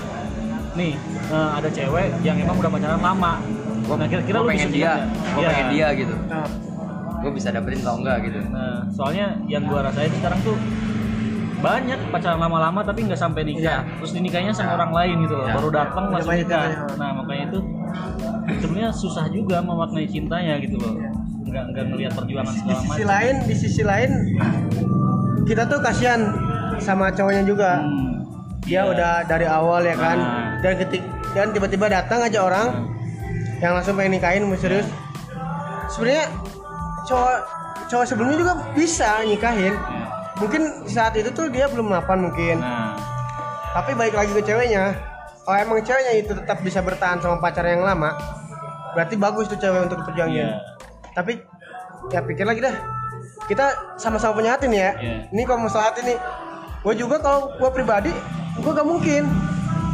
Nih, eh, ada cewek yang emang udah pacaran lama. Nah, kira-kira Gua lu pengen bisa dia gue Iya. pengen dia gitu Nah, gue bisa dapetin atau enggak gitu Nah, soalnya yang gua rasain sekarang tuh banyak pacaran lama-lama tapi nggak sampai nikah. Iya. Terus dinikahnya sama orang lain gitu loh. Iya. Baru datang langsung banyak nikah. Nah, makanya itu sebenarnya susah juga memaknai cintanya gitu loh. Nggak nggak ngelihat perjuangan di segala sisi macam. lain di sisi lain kita tuh kasihan sama cowoknya juga Hmm. dia Iya. udah dari awal ya kan Nah. dan ketik dan tiba-tiba datang aja orang yang langsung pengen nikahin serius sebenarnya cowok cowok sebelumnya juga bisa nikahin. Iya. mungkin saat itu tuh dia belum mapan mungkin. Nah, tapi balik lagi ke ceweknya. Kalau emang ceweknya itu tetap bisa bertahan sama pacar yang lama berarti bagus tuh cewek untuk diperjuangin. Iya. tapi ya pikir lagi dah. Kita sama-sama punya hati nih ya. Iya. ini kalau masalah hati nih gue juga kalau gue pribadi gue gak mungkin.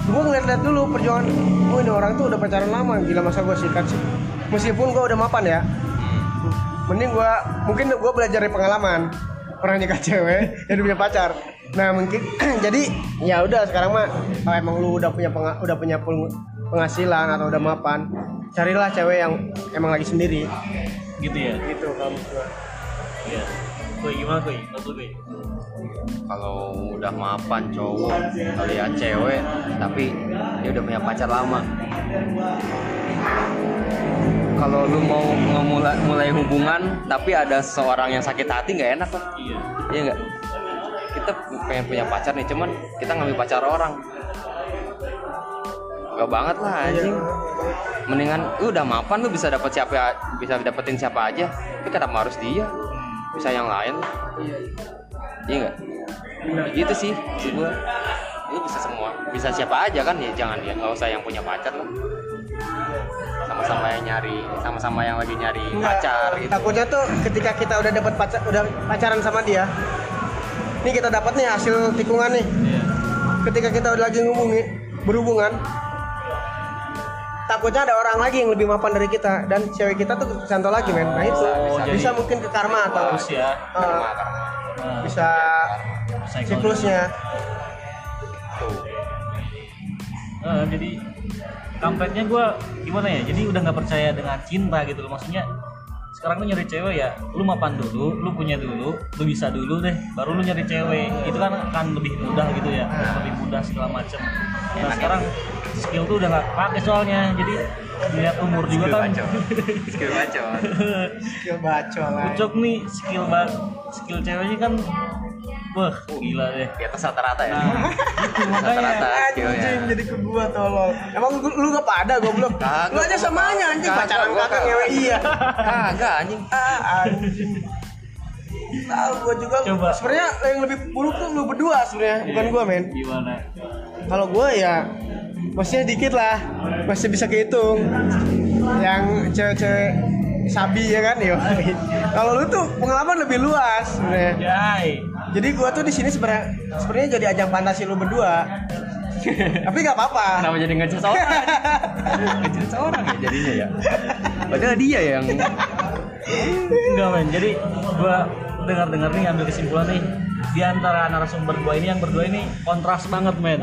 Gue ngeliat-liat dulu perjuangan oh ini orang tuh udah pacaran lama gila masa gue sikat sih? Meskipun gue udah mapan ya mending gue mungkin gue belajar dari pengalaman pernah nikah cewek dan punya pacar nah mungkin jadi ya udah sekarang mah kalau emang lu udah punya penga- udah punya peng- penghasilan atau udah mapan carilah cewek yang emang lagi sendiri Gitu ya. gitu kalau gua. Iya. Kuy gimana kuy? Kalau udah mapan cowok lihat cewek tapi dia udah punya pacar lama kalau lu mau ngemulai mulai hubungan tapi ada seorang yang sakit hati nggak enak kan Iya. iya nggak? Kita pengen punya pacar nih cuman kita ngambil pacar orang. Gak banget lah anjing. Mendingan lu udah mapan lu bisa dapat siapa bisa dapetin siapa aja. Tapi kenapa harus dia bisa yang lain. Iya nggak? Ya gitu sih maksud gua. Lu bisa semua bisa siapa aja kan ya jangan ya nggak usah yang punya pacar lah sama-sama yang nyari sama-sama yang lagi nyari Enggak, pacar gitu. takutnya tuh ketika kita udah dapat pacar udah pacaran sama dia nih kita dapat nih hasil tikungan nih. Iya. ketika kita udah lagi ngomongin berhubungan takutnya ada orang lagi yang lebih mapan dari kita dan cewek kita tuh kesantol lagi men. Nah itu Oh, bisa, jadi- mungkin ke karma atau ya. uh, karma karma. bisa psikologis. siklusnya. Tuh. Eh, jadi kampretnya gue gimana ya? Jadi udah nggak percaya dengan cinta gitu loh. Maksudnya sekarang lu nyari cewek ya lu mapan dulu lu punya dulu lu bisa dulu deh baru lu nyari cewek. Itu kan akan lebih mudah gitu ya lebih mudah segala macem. Nah sekarang skill tuh udah nggak pakai soalnya. Jadi lihat umur juga skill kan. bacot. Skill bacot. Skill baco lah. Ucok nih skill banget skill ceweknya kan wah gila deh. Di atas rata-rata ya? Nah itu makanya. rata-rata skillnya anjing jadi ke gua tolol emang lu, lu gak pada goblok lu aja samanya anjing. pacaran gua kakak kagak. ngewe iya. kagak anjing. Ah anjing. Tahu gua juga. Coba. sebenarnya yang lebih buruk tuh lu berdua sebenarnya bukan gua men. gimana? Kalau gua ya maksudnya dikit lah. Masih bisa kehitung. Yang cewek-cewek sabi ya kan? Yo kalau lu tuh pengalaman lebih luas sebenarnya jadi gua tuh di sini sebenarnya sebenarnya jadi ajang fantasi lu berdua. Tapi nggak apa-apa. Kenapa jadi ngejudge orang ngejudge orang ya jadinya ya? Padahal dia yang Enggak men, jadi gua dengar-dengar nih ngambil kesimpulan nih di antara narasumber gua ini yang berdua ini kontras banget men.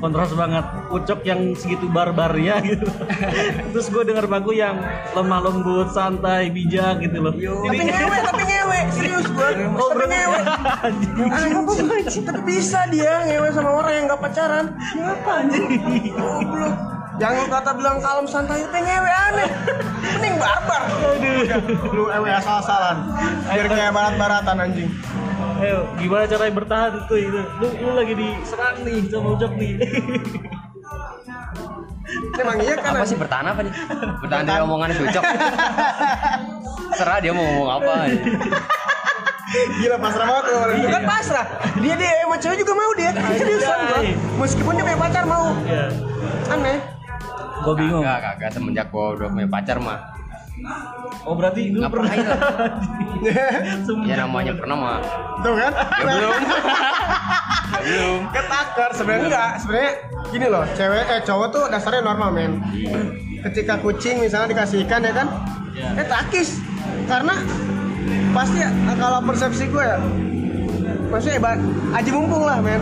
Kontras banget. Ucok yang segitu barbar ya gitu. Terus gue dengar bagu yang lemah lembut santai bijak gitu loh. Tapi ngewe tapi ngewe. Serius gua. Oh, tapi ngewe. Anjing, tapi bisa dia ngewe sama orang yang gak pacaran. Apa anjing? Goblok. Yang kata bilang kalem santai tapi ngewe aneh. Mending barbar. Lu ewe asal-asalan. Biar kayak barat-baratan anjing ayo gimana caranya bertahan tuh itu lu, lu lagi diserang nih sama ucok nih emang iya kan apa sih bertahan apa nih bertahan dari omongannya si Ucok serah dia mau ngomong apa Gila pasrah banget tuh orang. Bukan pasrah. Dia dia sama cewek juga mau dia. Seriusan gua. Meskipun dia punya pacar mau. ya Aneh. gue bingung Kagak, kagak semenjak gua udah punya pacar mah oh berarti lu pernah ya namanya pernah mah. Tuh kan? ya belum. Belum. Ketakar. Sebenarnya enggak. Sebenarnya gini loh, cewek eh cowok tuh dasarnya normal, men. Ketika kucing misalnya dikasih ikan ya kan, Iya. eh takis. Karena pasti kalau persepsi gue ya maksudnya ibarat aji mumpung lah men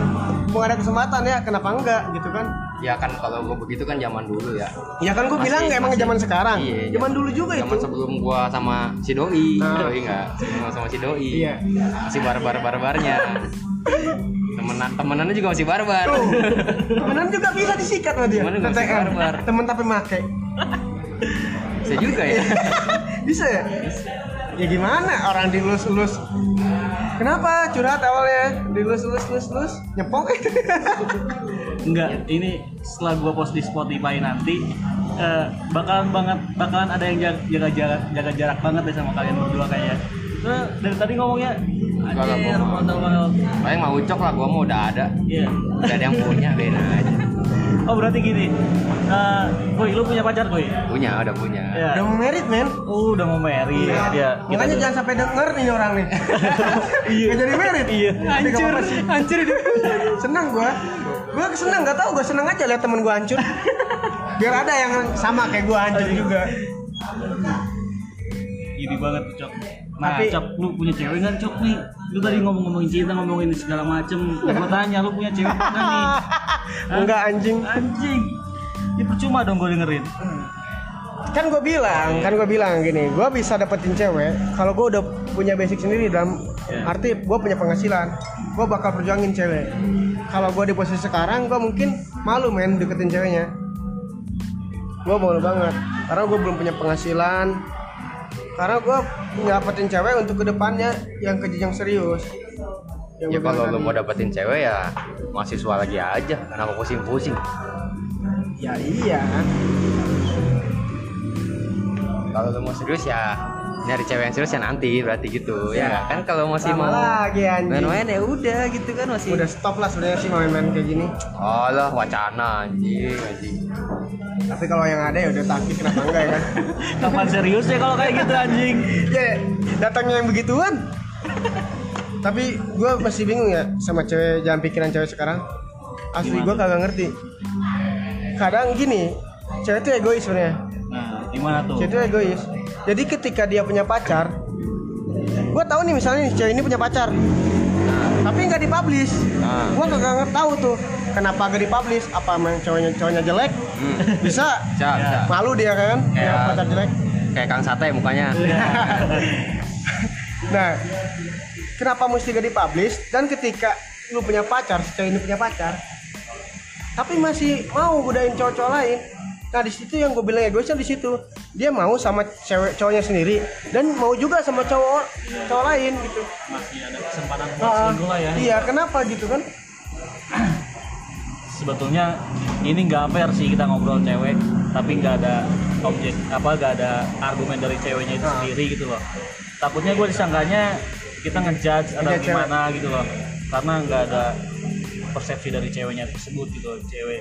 mau ada kesempatan ya kenapa enggak gitu kan Ya kan kalau gue begitu kan zaman dulu ya. ya kan gue Masih- bilang emang masih- zaman sekarang Iya, zaman dulu juga zaman itu sebelum gua sama si doi, Nah. doi enggak? Sebelum sama si doi. Iya. Masih barbar barbarnya. Temenan temenannya juga masih barbar. Tuh, temenan juga bisa disikat sama dia Temenan masih barbar. temen tapi make Bisa juga ya. bisa ya ya gimana orang dilus-lus kenapa curhat awalnya dilus-lus-lus-lus nyepok Enggak, ini setelah gua post di Spotify nanti eh, bakalan banget bakalan ada yang jaga, jaga jarak jaga jarak banget deh sama kalian berdua kayaknya. Terus dari tadi ngomongnya anjir, frontal banget. Paling mau ucok lah, gua mau udah ada. Iya. Udah ada yang punya, beda aja. Oh berarti gini, eh Boy, lu punya pacar Boy? Punya, udah punya. Iya. udah mau merit men Oh, udah mau marry Iya. ya. Makanya jangan sampai denger nih orang nih. Iya. Gak jadi merit. Iya. Sih. Hancur Senang gua. Gua senang gak tau gua senang aja lihat temen gua hancur. Biar ada yang sama kayak gua hancur juga. Gini banget tuh, Cok. Nah, Tapi- Cok, lu punya cewek nggak, Cok nih? Lu tadi ngomong-ngomongin cinta, ngomongin segala macem. Gua tanya, lu punya cewek nggak nih? Enggak anjing. Anjing. Ini percuma dong gue dengerin. Kan gua bilang, kan gua bilang gini, gua bisa dapetin cewek kalau gua udah punya basic sendiri dalam Iya. arti gua punya penghasilan. Gua bakal perjuangin cewek. Kalau gua di posisi sekarang gua mungkin malu men deketin ceweknya. Gua malu banget karena gua belum punya penghasilan. Karena gua dapetin cewek untuk ke depannya yang ke jenjang serius. Yang Ya gua kalau bilang lu mau dapetin cewek ya mahasiswa lagi aja. Kenapa pusing-pusing? ya iya. Kalau lu mau serius ya nyari cewek yang serius ya nanti berarti gitu ya, Ya. kan kalau masih Lama mau lagi anjing. main-main ya udah gitu kan masih Udah stop lah sebenarnya sih main-main kayak gini. oh lah wacana anjing anjing Tapi kalau yang ada ya udah takis kenapa enggak ya kan? Kapan serius ya kalau kayak gitu anjing? ya datangnya yang begituan tapi gue masih bingung ya sama cewek jangan pikiran cewek sekarang asli gue kagak ngerti kadang gini cewek itu egois sebenarnya Nah, gimana tuh? cewek itu egois jadi ketika dia punya pacar gue tahu nih misalnya nih cewek ini punya pacar tapi nggak dipublish Nah. gue kagak ngerti tahu tuh kenapa gak dipublish apa emang cowoknya cowoknya jelek hmm. bisa bisa bisa malu dia kan Kayak- pacar jelek kayak kang sate mukanya Nah, kenapa mesti gak dipublish? Dan ketika lu punya pacar, si cewek ini punya pacar, tapi masih mau godain cowok-cowok lain. Nah di situ yang gue bilang egoisnya di situ dia mau sama cewek cowoknya sendiri dan mau juga sama cowok cowok lain gitu. Masih ada kesempatan buat Ah, selingkuh lah ya. Iya kenapa gitu kan? Sebetulnya ini nggak fair sih kita ngobrol cewek, tapi nggak ada objek apa nggak ada argumen dari ceweknya itu Ah. sendiri gitu loh. Takutnya gue disangkanya kita ngejudge atau gimana gitu loh, karena nggak ada persepsi dari ceweknya tersebut gitu cewek.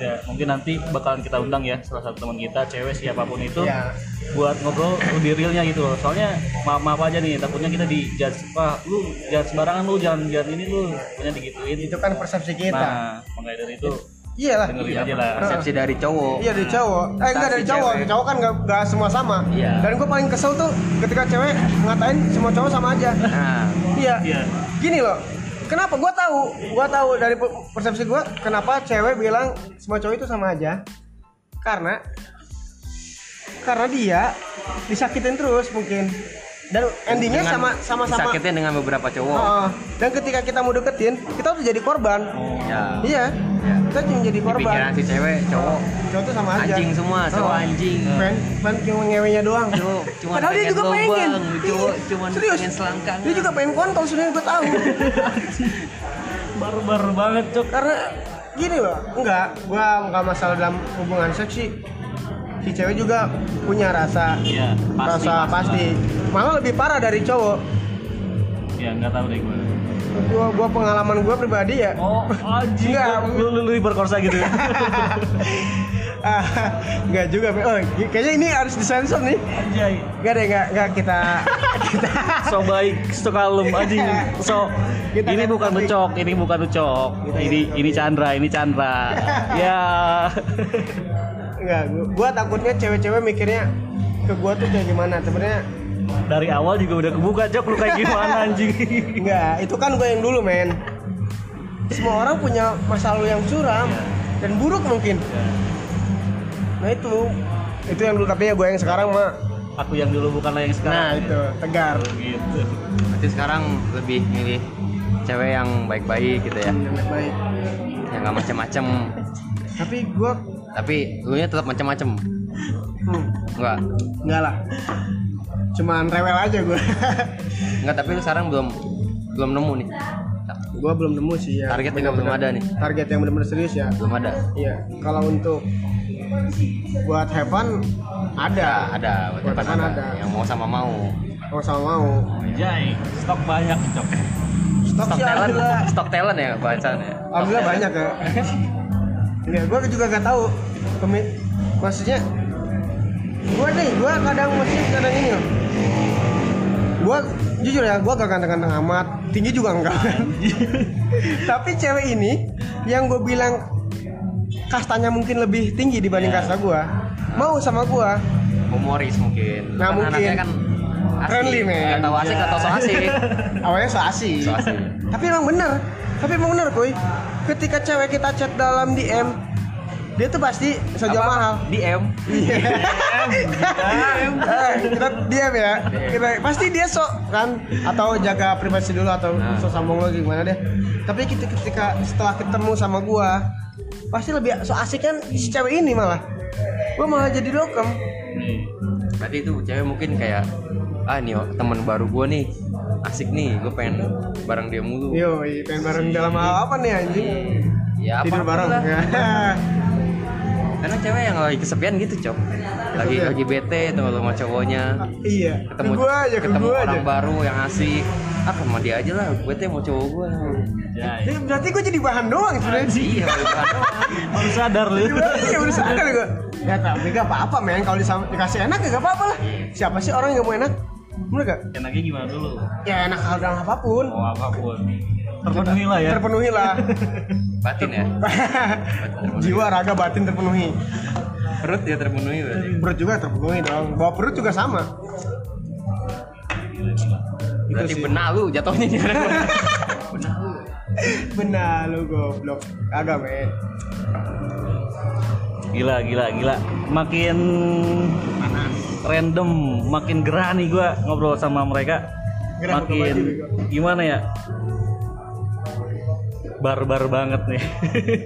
Ya, mungkin nanti bakalan kita undang ya salah satu teman kita cewek siapa pun itu Iya. buat ngobrol lebih realnya gitu loh soalnya maaf maaf aja nih takutnya kita di judge wah lu jangan sembarangan lu jangan jangan ini lu punya digituin Itu kan persepsi kita. nah makanya dari itu Iyalah. dengerin aja lah persepsi dari cowok Iya dari cowok. Eh enggak dari cowok. cewek. Cowok kan enggak, enggak semua sama. Iya. Dan gue paling kesel tuh ketika cewek ngatain semua cowok sama aja. nah Iya. Iya. Gini loh. Kenapa gua tahu? Gua tahu dari pe- persepsi gua kenapa cewek bilang semua cowok itu sama aja. Karena karena dia disakitin terus mungkin. Dan endingnya sama Dengan sama sama. disakitin dengan beberapa cowok Heeh. dan ketika kita mau deketin, kita tuh jadi korban. ya Iya. Ya. Kita cuma jadi di pikiran korban. si cewek cowok Cowok tuh sama aja. anjing semua cowok Oh. anjing Pengen, pengen cuma ngewenya doang. cowok cuma Padahal dia pengen juga pengen. lobang cowok Iya. cuma Serius. pengen selangkangan Dia juga pengen kontol sebenarnya gue tahu. barbar banget cok karena gini loh enggak gua nggak masalah dalam hubungan seks sih si cewek juga punya rasa Iya, pasti, rasa pasti. pasti, malah lebih parah dari cowok. Ya nggak tahu deh gue gua gua pengalaman gua pribadi ya. Oh anjing Nggak. lu lu, lu berkorsa gitu ya? Ah, enggak juga oh kayaknya ini harus disensor nih. Anjay. Enggak deh enggak enggak kita kita. So baik so kalem anjing. So Kita ini kan bukan ucok ini bukan ucok. Ini ini Chandra ini Chandra. Ya enggak gua, gua takutnya cewek-cewek mikirnya ke gua tuh kayak gimana sebenarnya Dari awal juga udah kebuka Cok lu kayak gimana anjing. enggak itu kan gue yang dulu men semua orang punya masa lalu yang suram dan buruk mungkin nah itu itu yang dulu tapi ya gue yang sekarang mah Aku yang dulu bukanlah yang sekarang. nah itu tegar gitu. Berarti sekarang lebih milih cewek yang baik-baik gitu ya. yang baik Yang nggak macem-macem. tapi gue Tapi lu nya tetap macem-macem. hmm, Enggak. enggak lah cuman rewel aja gue Enggak, tapi lu sekarang belum belum nemu nih. gue belum nemu sih ya Target juga belum ada nih. target yang benar-benar serius ya Belum ada. iya kalau untuk buat have fun ada Ada, buat Buat depan ada. ada. Yang mau sama mau. mau sama mau Jai, stok banyak Cok. stok, Stok talent, stok talent ya bacaannya. alhamdulillah banyak ya Iya, gue juga gak tahu Pemi maksudnya gue nih gue kadang masih kadang ini loh gue jujur ya gue gak ganteng-ganteng amat tinggi juga enggak kan tapi cewek ini yang gue bilang kastanya mungkin lebih tinggi dibanding kasta gue mau sama gue Humoris mungkin. Nah, mungkin. Kan asik. Friendly, men. Nggak tahu asik, nggak tahu so asik. awalnya so asik So asik. tapi emang bener tapi emang bener kuy ketika cewek kita chat dalam DM dia tuh pasti Apa? mahal DM. Iya. Eh, kita diam ya. Kita pasti dia sok kan atau jaga privasi dulu atau Nah. sok sambung lagi gimana deh. Tapi kita ketika setelah ketemu sama gua pasti lebih so asik kan si cewek ini malah. Gua malah jadi dokem. Berarti itu cewek mungkin kayak ah nih teman baru gue nih asik nih gue pengen bareng dia mulu Yo, pengen bareng dalam hal apa nih anjing? ya apa Tidur bareng. Ya. karena cewek yang lagi kesepian gitu cok lagi Kesepian. lagi bete tuh kalau sama cowoknya iya. ketemu ke gua aja, ke ketemu gua aja. orang baru yang asik ah sama dia aja lah gue teh mau cowok gue Jai. Ya, berarti gua jadi bahan doang sebenarnya sih. iya bukan doang. Baru sadar lu. Iya udah sadar gua. Ya tapi gak apa-apa men kalau dikasih enak ya gak apa-apa lah. Siapa sih orang yang gak mau enak? Bener gak? Enaknya gimana dulu? Ya enak hal dalam apa pun. Oh apa pun. Terpenuhi lah ya. Terpenuhi lah. batin ya Jiwa raga batin terpenuhi. perut ya terpenuhi berarti Perut juga terpenuhi dong. Bawa perut juga sama. berarti benar lu jatuhnya benar lu Benar lu goblok. Agak men. Gila, gila, gila. Makin random, makin gerah nih gua ngobrol sama mereka. Gerah makin gimana ya? Barbar banget nih.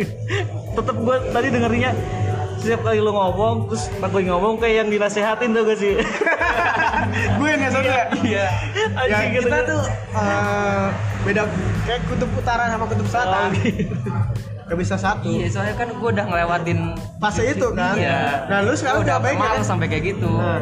Tetep gua tadi dengerinnya setiap kali lu ngomong terus pas gue ngomong kayak yang dinasehatin tuh gak sih? Gue nih soalnya. Iya. Ya, kita tuh eh, beda kayak kutub utara sama kutub selatan. Oh, gitu. Gak bisa satu. iya soalnya kan gue udah ngelewatin Fase itu kan. iya Nah lu sekarang udah baik males kan? sampai kayak gitu Nah,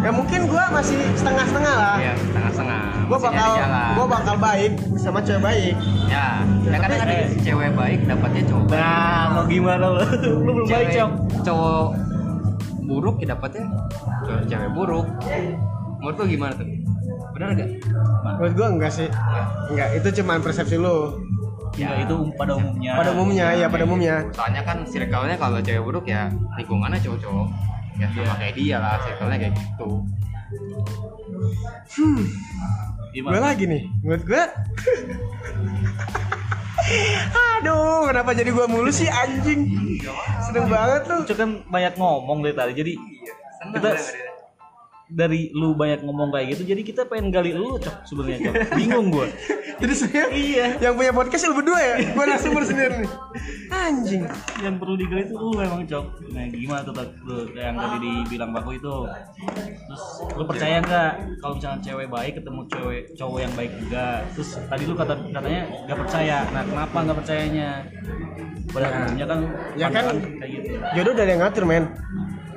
ya mungkin gua masih setengah-setengah lah. Iya, setengah-setengah. Gua Masih bakal gua bakal baik sama cewek baik. Ya, ya kadang ada Eh. cewek baik dapatnya cowok baik. Nah, mau gimana lu? Lu belum baik, Cewek Cok. cowok buruk ya dapatnya cewek, cewek buruk. Menurut lu gimana tuh? Benar gak? Menurut gua enggak sih. Enggak, itu cuma persepsi lu. Ya, itu pada umumnya. Pada umumnya, ya pada umumnya. Soalnya kan circle-nya kalau cewek buruk ya lingkungannya cowok-cowok. Ya sama Iya. kayak dia lah, circle-nya kayak gitu. Gimana? Gue lagi nih, menurut gue Aduh, kenapa jadi gua mulu sih anjing? Seneng banget lu. Cuk kan banyak ngomong dari tadi jadi Seneng kita gue. Dari lu banyak ngomong kayak gitu jadi kita pengen gali lu cok sebenarnya cok bingung gua Jadi saya iya yang punya podcast lu berdua ya? Gua narasumber sendiri nih. Anjing. yang perlu digali itu lu emang cok nah gimana tuh lu yang tadi dibilang baku itu terus lu percaya nggak kalau misalnya cewek baik ketemu cewek cowok yang baik juga terus tadi lu kata katanya nggak percaya nah kenapa nggak percayanya pada Ya. umumnya kan Ya kan. kayak gitu Jodoh ada yang ngatur, men.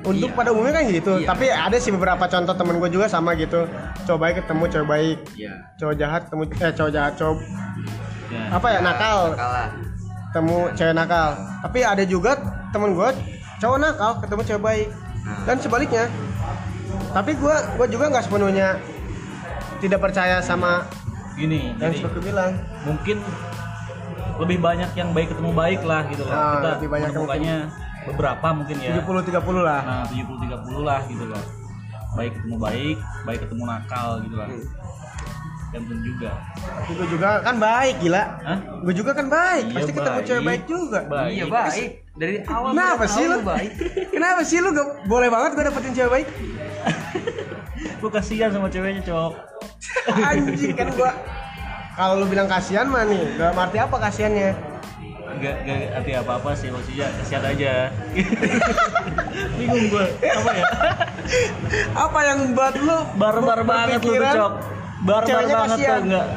Untuk Iya. pada umumnya kan gitu, Iya. tapi ada sih beberapa contoh temen gue juga sama gitu. Cowok baik ketemu cowok baik, Iya. cowok jahat ketemu eh cowok jahat cowok ya. apa ya nakal Kalah. ketemu cewek nakal. Tapi ada juga temen gue cowok nakal ketemu cewek baik Nah. dan sebaliknya. Tapi gue gue juga nggak sepenuhnya tidak percaya sama gini yang seperti bilang. mungkin lebih banyak yang baik ketemu baik lah gitu loh. Ah, kita lebih banyak yang menemukannya beberapa mungkin ya. 70 30 lah. Nah, 70 30 lah gitu loh. baik ketemu baik baik ketemu nakal gitu lah gantung juga gue juga kan baik gila Hah? gue juga kan baik Iya, pasti ketemu baik. cewek baik juga Baik. Iya baik. Dari awal Kenapa sih lu? baik. Kenapa sih lu gak boleh banget gue dapetin cewek baik? lu kasihan sama ceweknya cok Anjing kan gua kalau lu bilang kasihan mah nih, gak arti apa kasihannya? Enggak, enggak arti apa-apa sih maksudnya kasihan aja. Bingung gue apa ya? Apa yang buat lu barbar banget lu tuh cok. Barbar banget tuh enggak.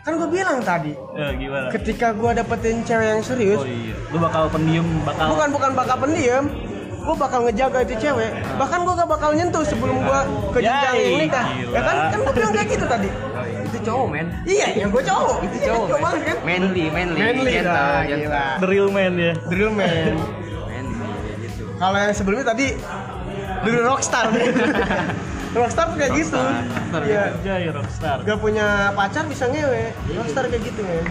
Kan gue bilang tadi, Eh, gimana? ketika gua dapetin cewek yang serius, oh iya lu bakal pendiam bakal bukan bukan bakal pendiam, gua bakal ngejaga itu cewek. Bahkan gua gak bakal nyentuh sebelum gua ke jenjang Yai, nikah. gila. Ya kan? Kan gua bilang kayak gitu tadi. Itu cowok men. Iya, ya gua cowok. Itu Iya, cowok. banget kan? Manly, manly. Manly gentle. gila. the real man ya Drill man. Manly kayak gitu. Kalau yang sebelumnya tadi dulu rockstar. rockstar tuh kayak gitu. Rockstar. Iya. ya rockstar Gak punya pacar bisa ngewe. Rockstar kayak gitu ya.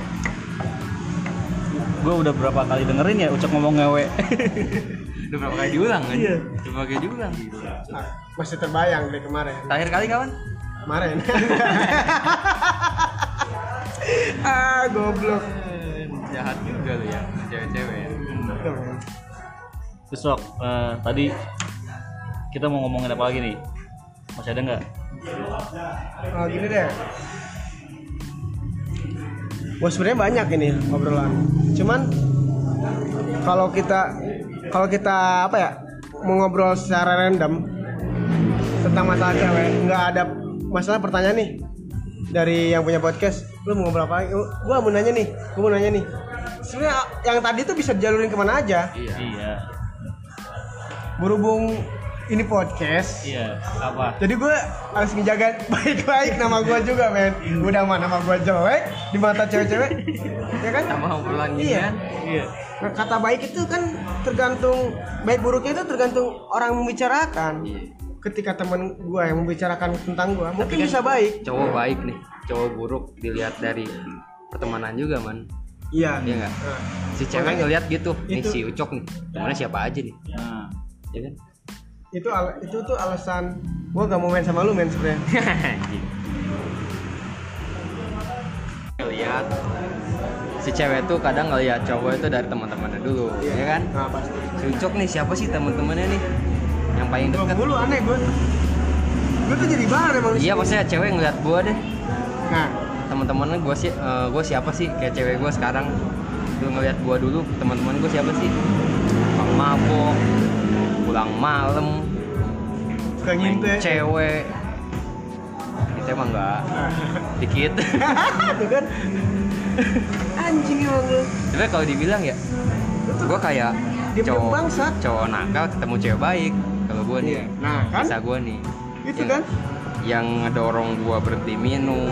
gue udah berapa kali dengerin ya ucap ngomong ngewe Udah berapa kali diulang kan? Iya. Udah berapa kali diulang. Nah, masih terbayang dari kemarin. Terakhir kali kapan? Kemarin. ah, goblok. Jahat juga lu ya, cewek-cewek ya. besok eh, tadi kita mau ngomongin apa lagi nih masih ada nggak Oh, gini deh. Wah sebenarnya banyak ini obrolan. Cuman kalau kita kalau kita apa ya mau ngobrol secara random tentang masalah cewek nggak ada masalah pertanyaan nih dari yang punya podcast lu mau ngobrol apa gua mau nanya nih gua mau nanya nih. Sebenarnya yang tadi tuh bisa dijalurin ke mana aja? Iya. iya. Berhubung ini podcast. Iya apa? Jadi gue harus menjaga baik-baik nama gue juga men. Udah mah nama gue jelek di mata cewek-cewek. Ya kan? Sama obrolan Iya. kan. iya Nah, kata baik itu kan tergantung baik buruknya itu tergantung orang membicarakan Iya. ketika teman gue yang membicarakan tentang gue mungkin kan- bisa baik Cowok baik nih, cowok buruk dilihat dari pertemanan juga man. iya Iya nggak? Nah, Si cewek Makanya ngeliat gitu, nih si Ucok nih, temennya siapa aja nih, nah ya kan? itu al- itu tuh alasan gue gak mau main sama lu men sebenarnya Anjing. Si cewek tuh kadang ngeliat cowok itu dari teman-temannya dulu, ya kan? nah pasti. Si Ucok nih siapa sih teman-temannya nih? Yang paling gue deket? mulu aneh gue gue tuh jadi bahan emang Iya, maksudnya cewek ngeliat gua deh. nah. Teman-temannya gue sih gue siapa sih? Kayak cewek gue sekarang. Lu ngeliat gue dulu teman-teman gue siapa sih? Bang mabok pulang malam. Suka main nginte cewek. Kita emang enggak dikit. Tuh kan anjing emang lu. Tapi kalau dibilang ya gue kayak Dia cowok belum bangsat. cowok nakal ketemu cewek baik. Kalau gue nih nah kan? bisa gue nih. Itu yang, kan? Yang ngedorong gue berhenti minum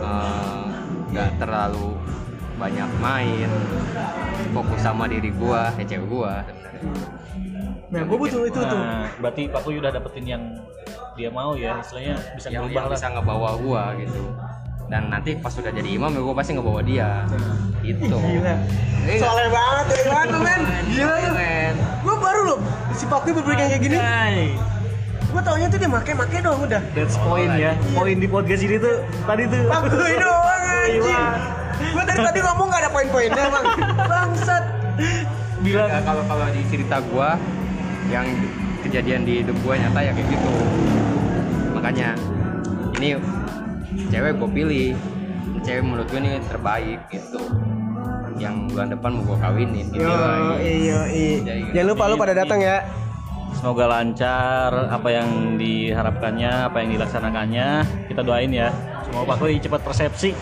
eh, nggak terlalu banyak main fokus sama diri gue ya cewek gue sebenarnya. Nah gue butuh itu tuh. Nah, berarti Pak Kuy udah dapetin yang dia mau ya istilahnya bisa yang, berubah yang lah. bisa ngebawa gua gitu dan nanti pas sudah jadi imam ya gua pasti ngebawa dia. Gitu. Gila. Iya. soleh banget ya banget lu, men. Gila lu. Men. Gue baru loh si Pakui berpikir kayak gini. Gue taunya tuh dia make make dong udah. That's point ya. Poin di podcast ini tuh tadi tuh. Pakui doang anjing. Gila. gue dari tadi ngomong gak ada poin-poinnya bang. Bangsat. Bilang Ya, kalau kalau di cerita gua yang kejadian di hidup gua nyata ya kayak gitu. Makanya ini cewek gua pilih. Cewek menurut gua ini terbaik gitu. Yang bulan depan mau gua kawinin gitu. Yo lagi iyo Jadi, jangan lupa lu pada datang ya. Semoga lancar apa yang diharapkannya apa yang dilaksanakannya. Kita doain ya. Semoga Pak Kuy cepat persepsi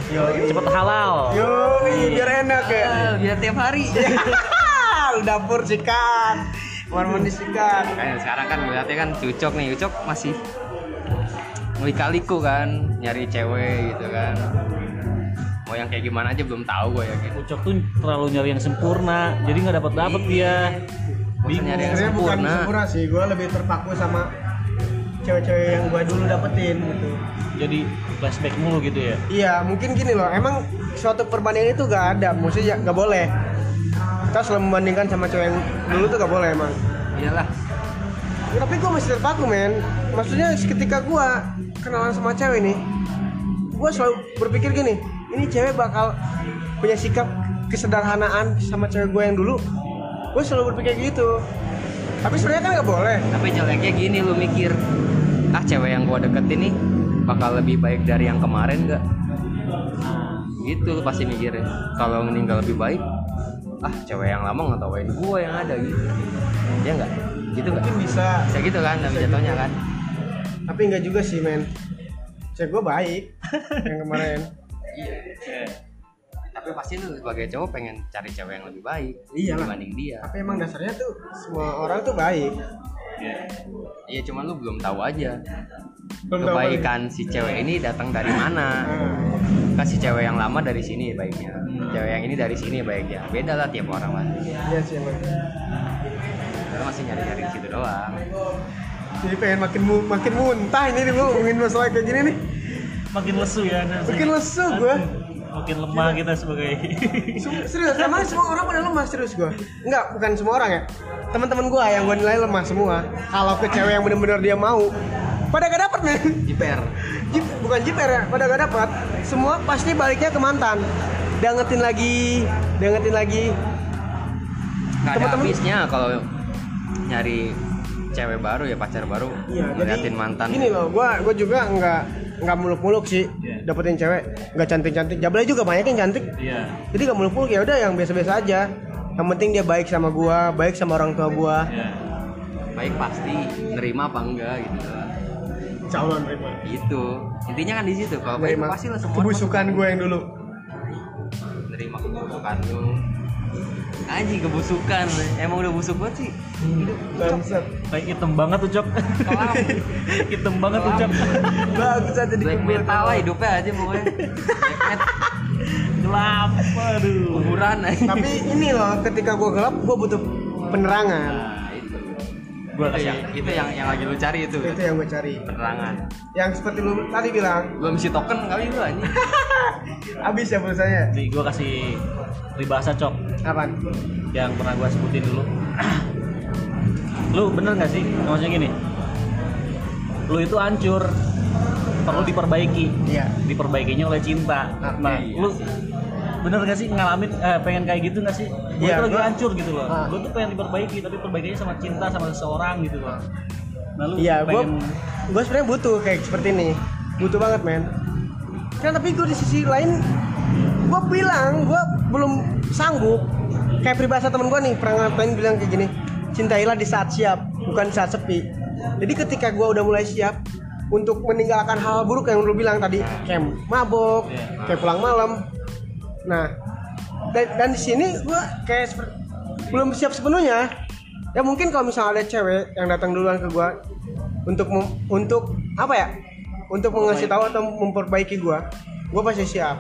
cepat halal. Yo biar enak ya. Biar tiap hari. Dapur sikat kamar mandi sikat. Kayak sekarang kan ngeliatnya kan Ucok nih, Ucok masih ngelikaliku kan, nyari cewek gitu kan. Mau yang kayak gimana aja belum tahu gue ya gitu. Ucok tuh terlalu nyari yang sempurna jadi nggak dapat dapat dia Bosan nyari yang sebenarnya bukan sempurna. sempurna sih gue lebih terpaku sama cewek-cewek yang gue dulu dapetin gitu jadi flashback mulu gitu ya Iya, mungkin gini loh. Emang suatu perbandingan itu gak ada, maksudnya gak boleh. Kita selalu membandingkan sama cewek yang dulu tuh gak boleh emang. Iyalah. tapi gue masih terpaku men maksudnya ketika gue kenalan sama cewek nih gue selalu berpikir gini ini cewek bakal punya sikap kesederhanaan sama cewek gue yang dulu. Gue selalu berpikir gitu. Tapi sebenarnya kan nggak boleh. Tapi jeleknya gini lu mikir ah cewek yang gua deketin nih bakal lebih baik dari yang kemarin nggak? Gitu lu pasti mikirnya. Kalau meninggal lebih baik ah cewek yang lama nggak tawain gua yang ada gitu. Ya nggak? Gitu nggak? Mungkin bisa. Bisa gitu kan dalam jatuhnya kan tapi nggak juga sih men. Cewek gue baik yang kemarin. Iya tapi pasti lu sebagai cowok pengen cari cewek yang lebih baik Iyalah. dibanding dia. Tapi emang dasarnya tuh semua orang tuh baik. Iya. Cuman lu belum tahu aja. Belum tahu kebaikan si cewek ini datang dari mana? Ah, kasih cewek yang lama dari sini baiknya. Cewek yang ini dari sini baiknya. Beda lah tiap orang lah. Iya sih emang. Kita masih nyari nyari situ doang jadi pengen makin mu- makin muntah ini nih gue ngomongin masalah kayak gini nih. Makin lesu ya. Nasi. makin lesu gue Makin lemah kita sebagai. Serius emang semua orang pada lemah serius gue enggak bukan semua orang ya. Teman-teman gue yang gue nilai lemah semua. Kalau ke cewek yang bener-bener dia mau pada gak dapet men jiper. Jip, bukan jiper ya pada gak dapet. Semua pasti baliknya ke mantan. Diangetin lagi diangetin lagi. Nggak ada Temen-temen- habisnya kalau nyari cewek baru ya pacar baru Iya, ngeliatin mantan Gini loh, gua gua juga nggak nggak muluk-muluk sih Iya. dapetin cewek, nggak cantik-cantik. Jablay juga banyak yang cantik. Iya. Jadi nggak muluk-muluk ya udah yang biasa-biasa aja. Yang penting dia baik sama gua, baik sama orang tua gua. Iya. baik pasti nerima apa enggak gitu Insya Allah nerima. itu intinya kan di situ kalau baik pasti lah semua kebusukan gue yang dulu. nerima kebusukan lu anjing kebusukan emang udah busuk banget sih Bangsat. Kayak hitam banget tuh cok. Hitam banget tuh cok. Jadi black keburu. metal hidupnya aja pokoknya Gelap. Aduh. kuburan aja Tapi ini loh, ketika gua gelap, gua butuh penerangan. Itu Gua itu yang itu yang yang lagi lu cari itu Itu yang gue cari. penerangan Yang seperti lu tadi bilang, belum isi token kali lu anjing habis ya pulsanya. Nih gua kasih peribahasa cok Apaan? yang pernah gua sebutin dulu. lu bener gak sih maksudnya gini? Lu itu hancur perlu diperbaiki. Iya. Diperbaikinya oleh cinta. Nah, iya. lu bener gak sih ngalamin eh, pengen kayak gitu gak sih? Gue Iya, tuh lagi gua- hancur gitu loh. Ah. Gue tuh pengen diperbaiki tapi perbaikinya sama cinta sama seseorang gitu loh. Nah, lu Iya, gue pengen gue sebenarnya butuh kayak seperti ini, butuh banget men. Kan tapi gue di sisi lain, gue bilang gue belum sanggup. Kayak peribahasa temen gue nih pernah ngapain bilang kayak gini, cintailah di saat siap, bukan di saat sepi. Jadi ketika gue udah mulai siap untuk meninggalkan hal buruk yang lu bilang tadi, kayak mabok, Iya. kayak pulang malam. Nah, dan, dan di sini gue kayak seper- belum siap sepenuhnya. Ya mungkin kalau misalnya ada cewek yang datang duluan ke gue untuk mem- untuk apa ya? Untuk mengasih tahu atau memperbaiki gue, gue pasti siap.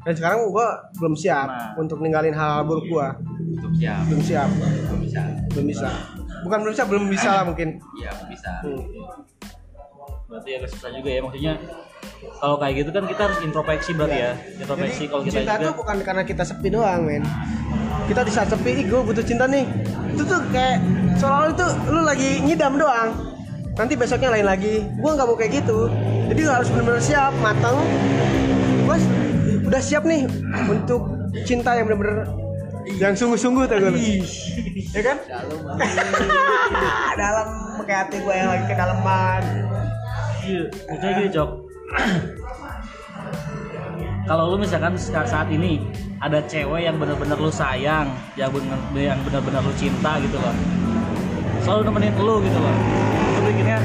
Dan sekarang gue belum siap Nah. untuk ninggalin hal-hal buruk gue, untuk siap belum siap, belum bisa belum bisa. Bukan belum bisa, belum bisa lah mungkin. iya bisa Hmm. berarti agak susah juga ya maksudnya kalau kayak gitu kan kita harus introspeksi berarti ya. Introspeksi kalau kita cinta juga. tuh bukan karena kita sepi doang men. Kita di saat sepi ih gue butuh cinta nih. Itu tuh kayak seolah-olah itu lu lagi ngidam doang. Nanti besoknya lain lagi. Gue nggak mau kayak gitu. Jadi lu harus benar-benar siap matang gue udah siap nih untuk cinta yang benar-benar yang sungguh-sungguh tuh gue ya kan? Dalam kayak hati gue yang lagi kedalaman. Iya maksudnya gini cok kalau lu misalkan sa- saat ini ada cewek yang benar-benar lu sayang yang bener yang benar-benar lu cinta gitu loh. Selalu nemenin lu gitu loh. Lu pikirnya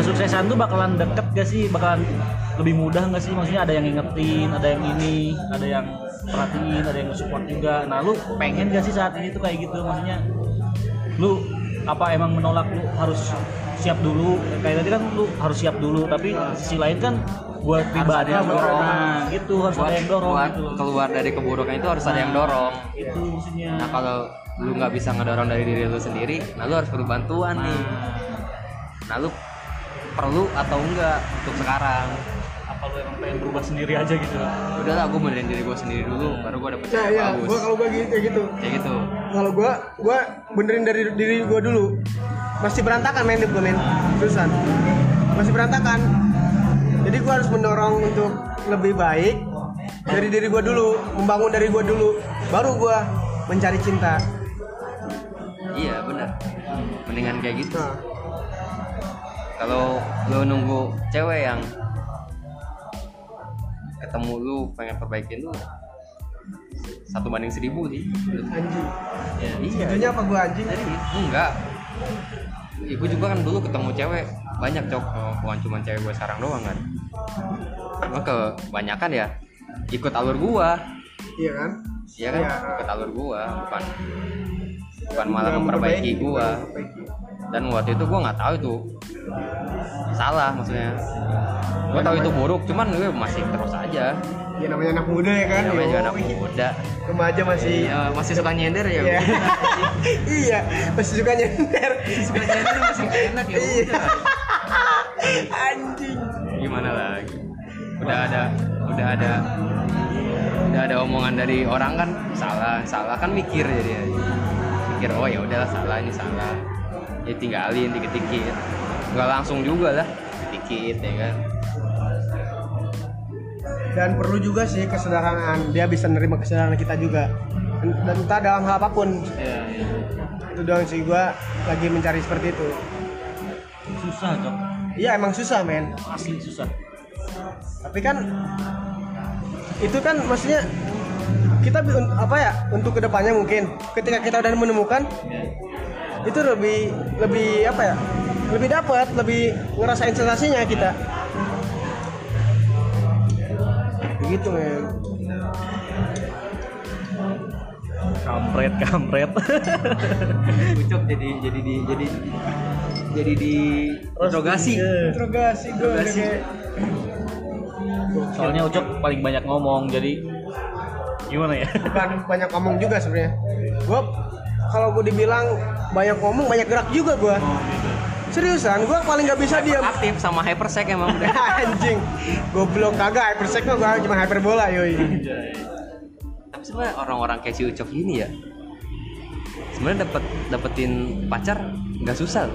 kesuksesan tuh bakalan deket gak sih? Bakalan lebih mudah gak sih? Maksudnya ada yang ngingetin ada yang ini ada yang perhatiin ada yang support juga. Nah lu pengen gak sih saat ini tuh kayak gitu? Maksudnya lu apa emang menolak lu harus siap dulu. Kayak tadi kan lu harus siap dulu tapi sisi lain kan buat pribadi ada yang dorong. nah gitu harus buat, ada yang dorong buat gitu keluar dari keburukan itu harus ada yang dorong. itu maksudnya. Nah kalau lu nggak bisa ngedorong dari diri lu sendiri nah lu harus perlu bantuan nih. Nah, nah lu perlu atau enggak untuk sekarang? Apa kalau emang pengen berubah sendiri aja gitu? Udahlah gue benerin diri gue sendiri dulu baru gue dapet Nah, cewek iya, bagus. gua kalau gua gitu kayak gitu. kayak gitu. Kalau gua gua benerin dari diri gua dulu. Masih berantakan main gua men. Terusan. Masih berantakan. Jadi gua harus mendorong untuk lebih baik dari diri gua dulu, membangun dari gua dulu. Baru gua mencari cinta. iya bener mendingan kayak gitu Nah, kalau lu nunggu cewek yang ketemu lu pengen perbaikin lu satu banding seribu sih anjing. ya, iya Itunya apa gua anjing? enggak Ibu juga kan dulu ketemu cewek banyak cok. Oh, bukan cuma cewek gue sekarang doang kan? Cuma kebanyakan ya ikut alur gua. Iya kan? Iya kan? Iya. ikut alur gua bukan bukan malah memperbaiki gua. memperbaiki. dan waktu itu gua nggak tahu itu. Salah maksudnya. Gua tahu itu buruk cuman gue masih terus aja Ya namanya anak muda ya kan? namanya juga anak muda. Remaja masih iya masih suka nyender ya Iya. iya, masih suka nyender. suka nyender masih enak ya Iya. Anjing. gimana lagi? Udah ada udah ada udah ada omongan dari orang kan? Salah salah. Kan mikir jadi mikir oh ya udahlah salah ini salah. Ya tinggalin dikit dikit nggak langsung juga lah dikit ya kan Dan perlu juga sih kesederhanaan. Dia bisa nerima kesederhanaan kita juga. Dan entah dalam hal apa pun. iya iya Itu doang sih gua lagi mencari seperti itu. susah cok Iya emang susah men. asli susah Tapi kan itu kan maksudnya kita apa ya untuk ke depannya mungkin ketika kita udah menemukan itu lebih lebih apa ya lebih dapat lebih ngerasain sensasinya kita begitu men. Kampret kampret. Ucok jadi jadi di jadi jadi di interogasi interogasi gue Interogasi. kayak soalnya ucok paling banyak ngomong jadi gimana ya? Bukan banyak ngomong juga sebenarnya. Gue kalau gue dibilang banyak ngomong banyak gerak juga gue seriusan gue paling nggak bisa diam. Aktif sama hypersec emang udah. Anjing goblok kagak hypersec mah gue cuma hyperbola yoi. Tapi sebenarnya orang-orang kayak si ucok ini ya sebenarnya dapat dapetin pacar nggak susah.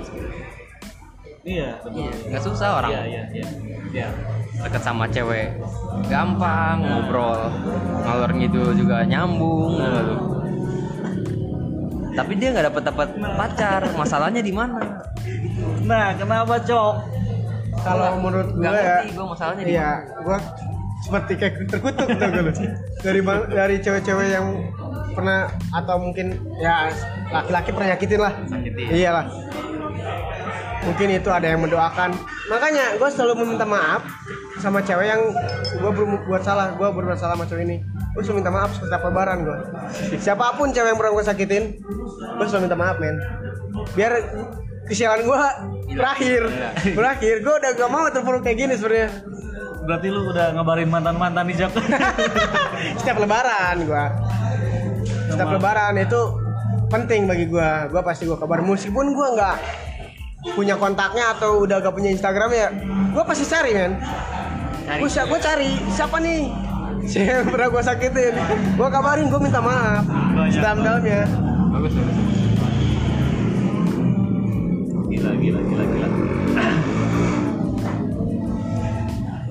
Iya Iya, nggak susah orang. Iya iya iya. Iya. Deket sama cewek gampang ngobrol ngalor ngidul juga nyambung gitu. tapi dia nggak dapat dapat pacar masalahnya di mana nah kenapa cok? Kalau menurut gue ya gue masalahnya iya gue seperti kayak terkutuk tuh gue dari dari cewek-cewek yang pernah atau mungkin ya laki-laki pernah nyakitin lah. Sakitin. iyalah. Mungkin itu ada yang mendoakan. Makanya gue selalu meminta maaf sama cewek yang gue buat salah gue berbuat salah sama cewek ini. Gue selalu minta maaf setiap lebaran gue siapa pun cewek yang pernah gue sakitin gue selalu minta maaf men. Biar kesialan gue berakhir. Berakhir. Gue udah gak mau terpuruk kayak gini sebenarnya. Berarti lu udah ngabarin mantan mantan di Jok setiap lebaran gue setiap lebaran itu penting bagi gue gue pasti gue kabar. Meskipun gue nggak punya kontaknya atau udah gak punya Instagram ya gue pasti cari men. Gue gue cari siapa nih? Siapa yang pernah gue sakitin? Gue kabarin gue minta maaf. Dalam dalamnya bagus bagus gila gila gila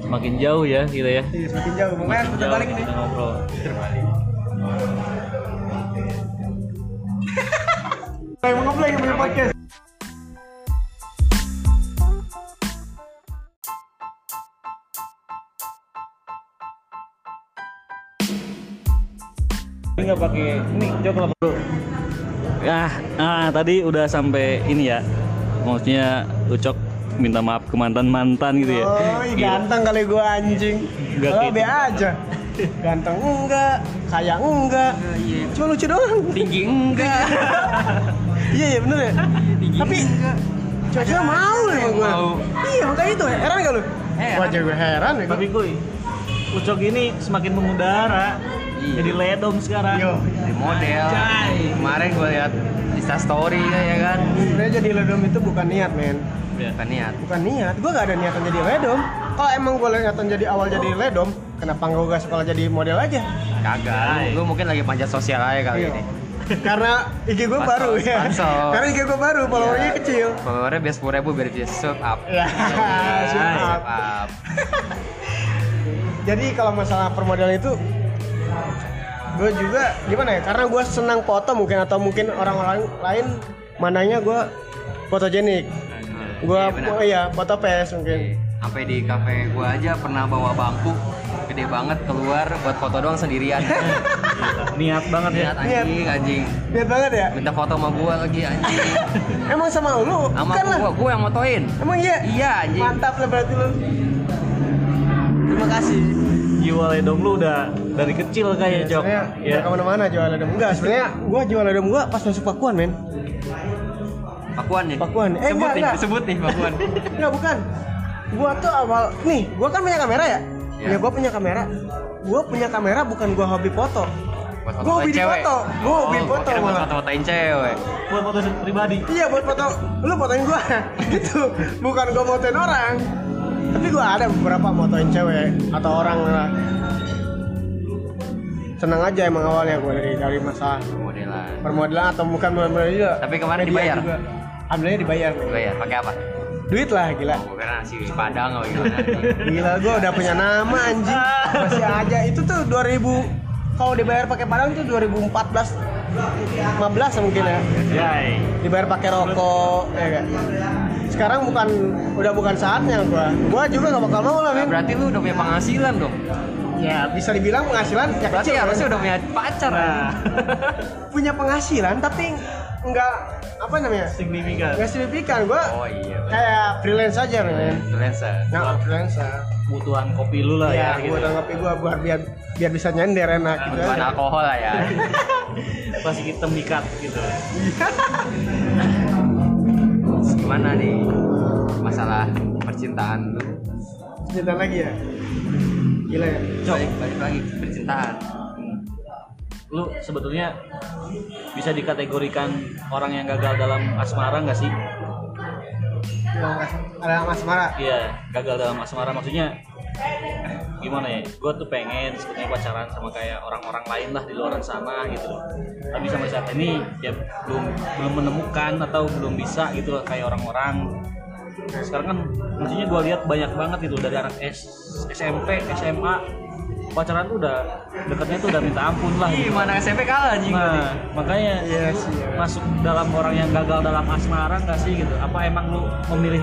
semakin jauh ya kita ya. Iya, semakin jauh. Makanya jauh balik nih ngobrol. Kayak mau ngeplay punya podcast. Ini nggak pakai ini Jok lah. Bro ah ah tadi udah sampai ini ya maksudnya Ucok minta maaf ke mantan mantan gitu ya? Oh ganteng kali gue anjing. Enggak kalau gitu. be aja. Ganteng enggak kaya enggak. Iya cuma lucu doang. Tinggi enggak. iya iya bener ya. Tapi cowok mau emang gue Mau. iya makanya itu heran gak lu? Heran. wajah gue heran ya tapi kuy Ucok ini semakin mengudara Iya. Jadi ledom sekarang. Yo. Di model. Kemarin gue lihat Insta story ya kan. Sebenarnya jadi ledom itu bukan niat men Ya. Bukan niat. Bukan niat, gue gak ada niatan jadi ledom Kalau emang gue niatan jadi awal jadi ledom Kenapa gak gue sekolah jadi model aja? Kagak. Lu, lu mungkin lagi panjat sosial aja kali Iya. ini. Karena IG gue baru ya pansos. Karena IG gue baru, followernya Iya. kecil Followernya biar sepuluh ribu biar dia sub up. Ya, Sub up. Jadi kalau masalah permodelan itu gue juga gimana ya karena gue senang foto mungkin atau mungkin orang-orang lain mananya gue fotogenik gue Iya, oh iya foto pes mungkin Sampai di kafe gua aja pernah bawa bangku gede banget keluar buat foto doang sendirian. Niat banget ya. Lihat anjing, anjing. lihat banget ya Minta foto sama gua lagi anjing. emang sama lu Sama bukan lah gua, gua yang motoin. emang iya Iya anjing. mantap lah berarti lu terima kasih Jiwa ledom lu udah dari kecil kayak Jok. sebenarnya Ya. ya. ke mana-mana jual ledom enggak sebenarnya gue jual ledom gue pas masuk pakuan men Pakuan nih. Pakuan. Eh, sebut enggak, nih, enggak. sebut nih Pakuan. Enggak bukan. Gua tuh awal nih, gua kan punya kamera ya. Ya. Ya, gua punya kamera. Gua punya kamera bukan gua hobi foto. Buat Gua hobi foto. Gua hobi Oh, foto buat foto-fotoin cewek. Buat foto pribadi. Iya buat foto. Lu fotoin gua. gitu. Bukan gua motoin orang. Tapi gua ada beberapa motoin cewek atau orang lah. Senang aja emang awalnya gua dari dari masa Modelan. permodelan atau bukan permodelan juga. Tapi kemarin Media dibayar? juga. Alhamdulillah dibayar. Gue ya, pakai apa? Duit lah gila. Oh, kira nasi padang atau gimana. Gila gua udah punya nama anjing. Masih aja itu tuh 2000 kalau dibayar pakai Padang tuh 2014 15 mungkin ya. Dibayar pakai rokok ya kan. Sekarang bukan udah bukan saatnya gua. Gua juga gak bakal mau lah, Min. berarti lu udah punya penghasilan dong. Ya, bisa dibilang penghasilan ya Berarti kecil. harusnya kan. udah punya pacar. Nah, punya penghasilan tapi enggak apa namanya? signifikan. Enggak signifikan gua. Oh iya. Kayak freelance aja, men. Influencer. Nah, freelancer. Kebutuhan kopi lu lah Ya, ya. gitu. udah ngopi gua buat biar biar bisa nyender enak gitu. Kebutuhan aja. alkohol lah ya. Pasti hitam dikat gitu. Gimana nih masalah percintaan lu? Cerita lagi ya. Gila ya. Balik, balik lagi percintaan. Lu sebetulnya bisa dikategorikan orang yang gagal dalam asmara nggak sih? Ada Mas Mara. Iya, gagal dalam asmara maksudnya gimana ya? Gue tuh pengen sebetulnya pacaran sama kayak orang-orang lain lah di luar sana gitu. Tapi sampai saat ini ya belum belum menemukan atau belum bisa gitu kayak orang-orang. Sekarang kan maksudnya gue lihat banyak banget gitu dari anak S, SMP, SMA pacaran tuh udah deketnya tuh udah minta ampun lah. Gitu. mana SMP kalah anjing. Nah, makanya Iya lu sih, iya. masuk dalam orang yang gagal dalam asmara nggak sih gitu? Apa emang lu memilih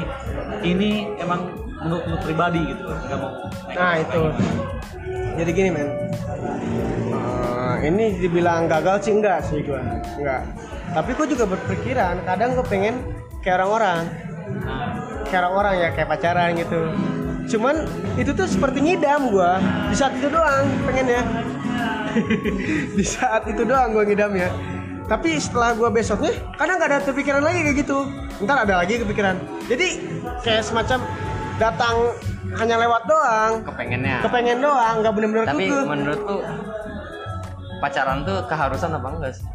ini emang menurut lu pribadi gitu? Nggak mau? Nah, itu. Jadi gini, men. Eh, ini dibilang gagal sih enggak sih gua. Enggak. Tapi gua juga berpikiran, kadang gua pengen kayak orang-orang. Nah, Kayak orang-orang ya, kayak pacaran gitu. Cuman itu tuh seperti ngidam gua. Di saat itu doang pengennya. Di saat itu doang gua ngidamnya. Tapi setelah gua besoknya, kadang nggak ada terpikiran lagi kayak gitu. Ntar ada lagi kepikiran. Jadi kayak semacam datang hanya lewat doang. Kepengennya. kepengen doang nggak bener-bener Tapi menurut lu pacaran tuh keharusan apa enggak sih?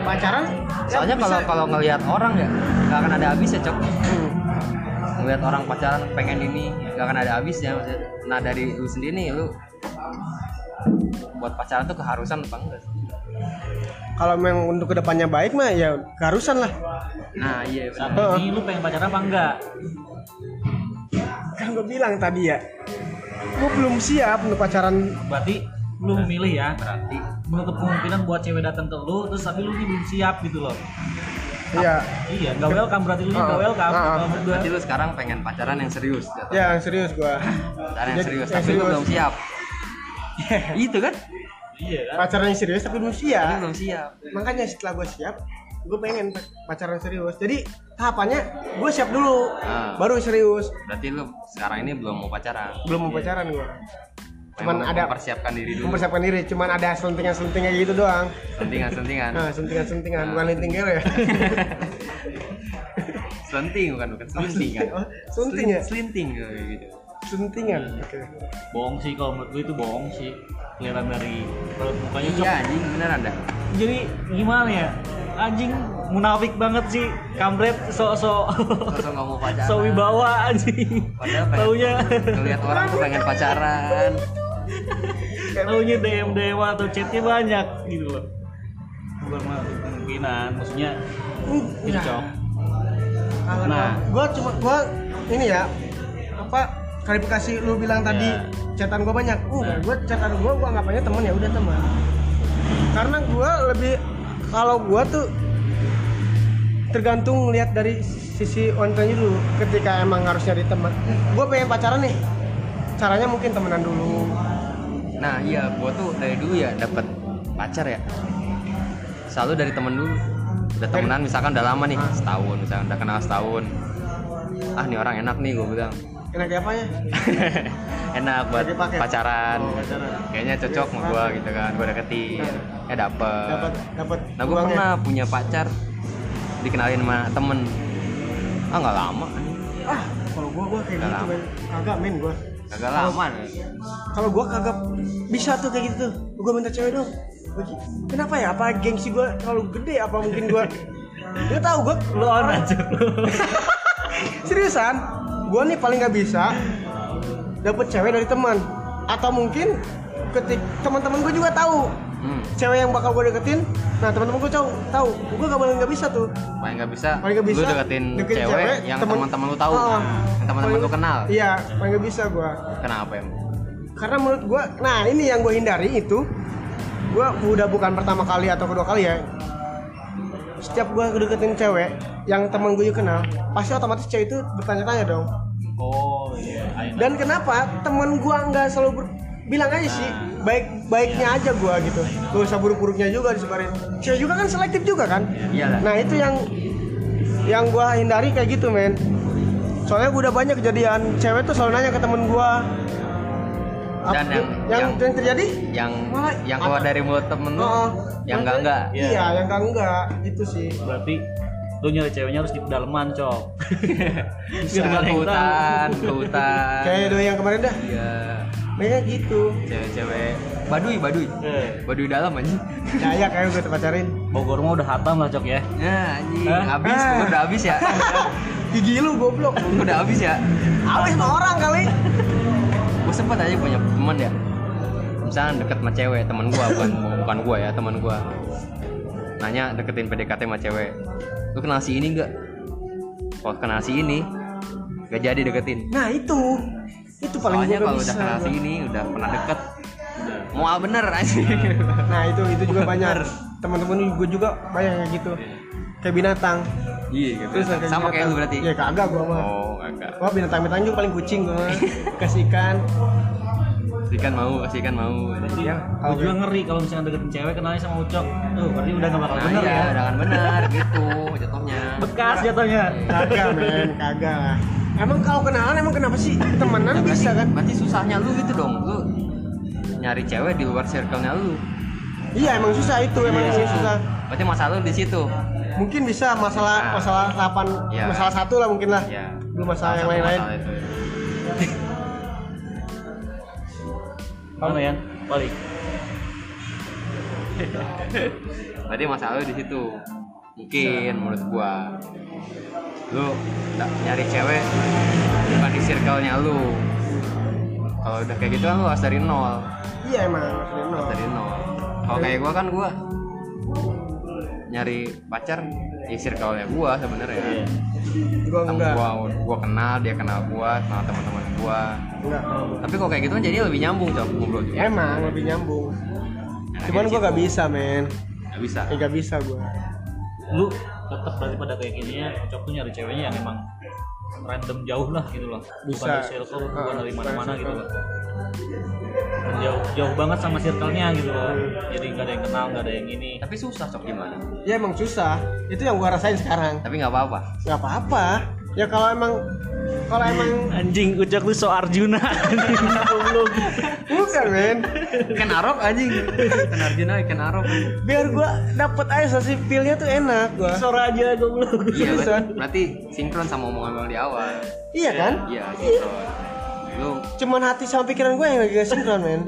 pacaran Soalnya ya kalau bisa- kalau ngelihat orang ya nggak akan ada habisnya cok. Hmm. Ngelihat orang pacaran pengen ini nggak akan ada habisnya. maksudnya. Nah dari lu sendiri nih lu buat pacaran tuh keharusan apa enggak? kalau memang untuk ke depannya baik mah ya keharusan lah Nah iya saat benar. ini lu pengen pacaran apa enggak? kan gue bilang tadi ya gue belum siap untuk pacaran Berarti lu memilih ya. Berarti Menutup kemungkinan buat cewek datang ke lu, terus tapi lu ini belum siap gitu loh. Iya Iya, nggak welcome berarti lu nggak welcome. gua. berarti lu sekarang pengen pacaran yang serius. ya yang serius gue Pacaran yang serius. Tapi lu belum siap. Itu kan? Iya kan? pacaran yang serius tapi belum Lu siap belum siap. makanya setelah gue siap gue pengen pacaran serius jadi tahapannya gue siap dulu Ah. baru serius Berarti lu sekarang ini belum mau pacaran. belum mau pacaran gue cuman Memang ada mempersiapkan diri dulu. mempersiapkan diri cuman ada selentingan-selentingan gitu doang Sentingan-sentingan. nah sentingan-sentingan Ah. bukan linting ya Selenting bukan bukan selenting kan. Oh, selenting ya? Gitu. sentingan oke Bohong sih kalau menurut gue itu bohong sih. kelihatan dari raut mukanya Cok. Iya anjing beneran dah. jadi gimana ya anjing munafik banget sih kampret sok-sok Langsung nggak mau pacaran. sok wibawa anjing Padahal pengen- taunya Ngeliat orang tuh pengen pacaran. Taunya DM DM atau chatnya banyak gitu loh bukan kemungkinan maksudnya Iya. cok Kalau Nah. gua cuma gua ini ya apa klarifikasi lu bilang tadi Ya. catatan gua banyak. Enggak, Nah. gua catatan gua gua anggapannya teman ya udah teman. Karena gua lebih kalau gua tuh tergantung lihat dari sisi wanitanya dulu ketika emang harus nyari teman. Gua pengen pacaran nih. Caranya mungkin temenan dulu. Nah iya, gua tuh dari dulu ya dapat pacar ya. Selalu dari temen dulu. Udah temenan misalkan udah lama nih, setahun misalkan udah kenal setahun. Ah nih orang enak nih gue bilang. Enaknya apanya? enak buat Jadi pakai. pacaran. Oh, pacaran. Kayaknya cocok sama gua gitu kan. Gua deketin. Ya dapet. Dapat dapat Nah gue pernah punya pacar dikenalin sama temen. Ah nggak lama. Ah, kalau gua gua kayak gitu lama. Kagak men gua. Kagak lama. kalau gua kagak bisa tuh kayak gitu gua minta cewek dong. Kenapa ya? Apa gengsi gua kalau gede? Apa mungkin gua nggak tahu gua lu lu. Seriusan? Gua nih paling nggak bisa dapet cewek dari teman. Atau mungkin ketik teman-teman gua juga tahu Hmm. cewek yang bakal gua deketin nah teman-teman gua tahu tahu gua gak boleh nggak bisa tuh Paling nggak bisa. paling nggak bisa Lu deketin, deketin cewek, yang temen- teman-teman lu tahu. Ah. yang teman-teman lu kenal. iya paling nggak bisa gua Kenapa emang? karena menurut gua nah ini yang gue hindari itu gua udah bukan pertama kali atau kedua kali ya setiap gua deketin cewek yang temen gue juga kenal pasti otomatis cewek itu bertanya-tanya dong oh iya know. dan kenapa temen gua nggak selalu ber- bilang aja sih baik baiknya aja gua gitu. Gak usah buruk-buruknya juga disebarin. Cewek juga kan selektif juga kan? Iyalah. nah itu yang yang gua hindari kayak gitu men. Soalnya gua udah banyak kejadian. Cewek tuh selalu nanya ke temen gua. Dan yang- yang, yang- yang terjadi? Yang Malah- yang keluar dari mulut temen lu, Oh, yang enggak enggak. Iya. iya. yang enggak enggak itu sih. Berarti lu nyari ceweknya harus di pedalaman cok. Biar ke hutan, ke hutan. kayak doi yang kemarin dah. Iya. Kayaknya gitu Cewek-cewek baduy, baduy. Eh, Baduy dalam anjing. ya ya kayak gue pacarin Bogor mah udah hatam lah cok ya Nah, anjing. Hah? Habis, gua udah habis ya. gigi lu goblok udah habis ya. Awas sama orang kali Gue sempet aja punya teman ya. Misalnya deket sama cewek, teman gua bukan bukan gua ya, teman gua. Nanya deketin PDKT sama cewek. Lu kenal si ini enggak? Kalau kenal si ini, gak jadi deketin. nah itu itu paling Soalnya gue kalau udah kenal si ini, udah pernah deket, mau bener anjing. nah itu itu juga banyak teman-teman gue juga banyak yang gitu kayak binatang Iya, gitu. Terus kayak sama kayak binatang. lu berarti. ya kagak gua mah Oh, agak. Wah binatang-binatang juga paling kucing gua mah. kasih ikan Ikan mau, kasih ikan mau. ya Gue juga ngeri kalau misalnya deketin cewek kenalnya sama ucok Tuh berarti udah gak bakal Nah, bener iya, ya udah kan bener gitu jatuhnya. Bekas jatuhnya kagak men kagak lah emang kalau kenalan emang kenapa sih temenan Nah, bisa berarti- kan Berarti susahnya lu gitu dong. Lu nyari cewek di luar circle-nya lu. iya emang susah itu emang Iya. sih susah Berarti masalah lu di situ. mungkin bisa masalah Nah. masalah delapan Iya. masalah satu lah mungkin lah Ya. belum masalah yang satu lain-lain masalah. Mana ya? Balik Berarti masalah lu di situ. Mungkin menurut gua. Lu nggak nyari cewek bukan di circle-nya lu. Kalau udah kayak gitu kan lu harus dari nol. iya emang maksudnya no. Harus dari nol. Kalau kayak gua kan gua nyari pacar di circle-nya gua sebenarnya. Iya gua enggak gua, gua kenal, dia kenal gua, kenal teman-teman gua. enggak Tapi kalau kayak gitu kan jadi lebih nyambung cok ngobrol juga. emang lebih nyambung Enaknya cuman gua gak bisa men Nggak bisa. eh, gak bisa gua Lu tetap berarti pada kayak gini ya Cok tuh nyari ceweknya yang emang random jauh lah gitu loh. Bukan Bisa. dari circle, bukan Ah, dari mana-mana gitu loh. Dan jauh, jauh banget sama circle-nya gitu loh. Jadi gak ada yang kenal, gak ada yang ini. Tapi susah cok gimana? ya emang susah. Itu yang gua rasain sekarang. Tapi nggak apa-apa. nggak apa-apa ya kalau emang kalau emang Anjing, Ucok tuh so Arjuna Goblok. bukan men Ikan arok anjing. Ikan Arjuna, ikan arok. biar gua dapet aja sensasi feelnya tuh enak gua So Raja goblok Iya berarti, berarti sinkron sama omongan bang di awal. iya kan Iya sinkron. Lu cuman hati sama pikiran gue yang lagi gak sinkron men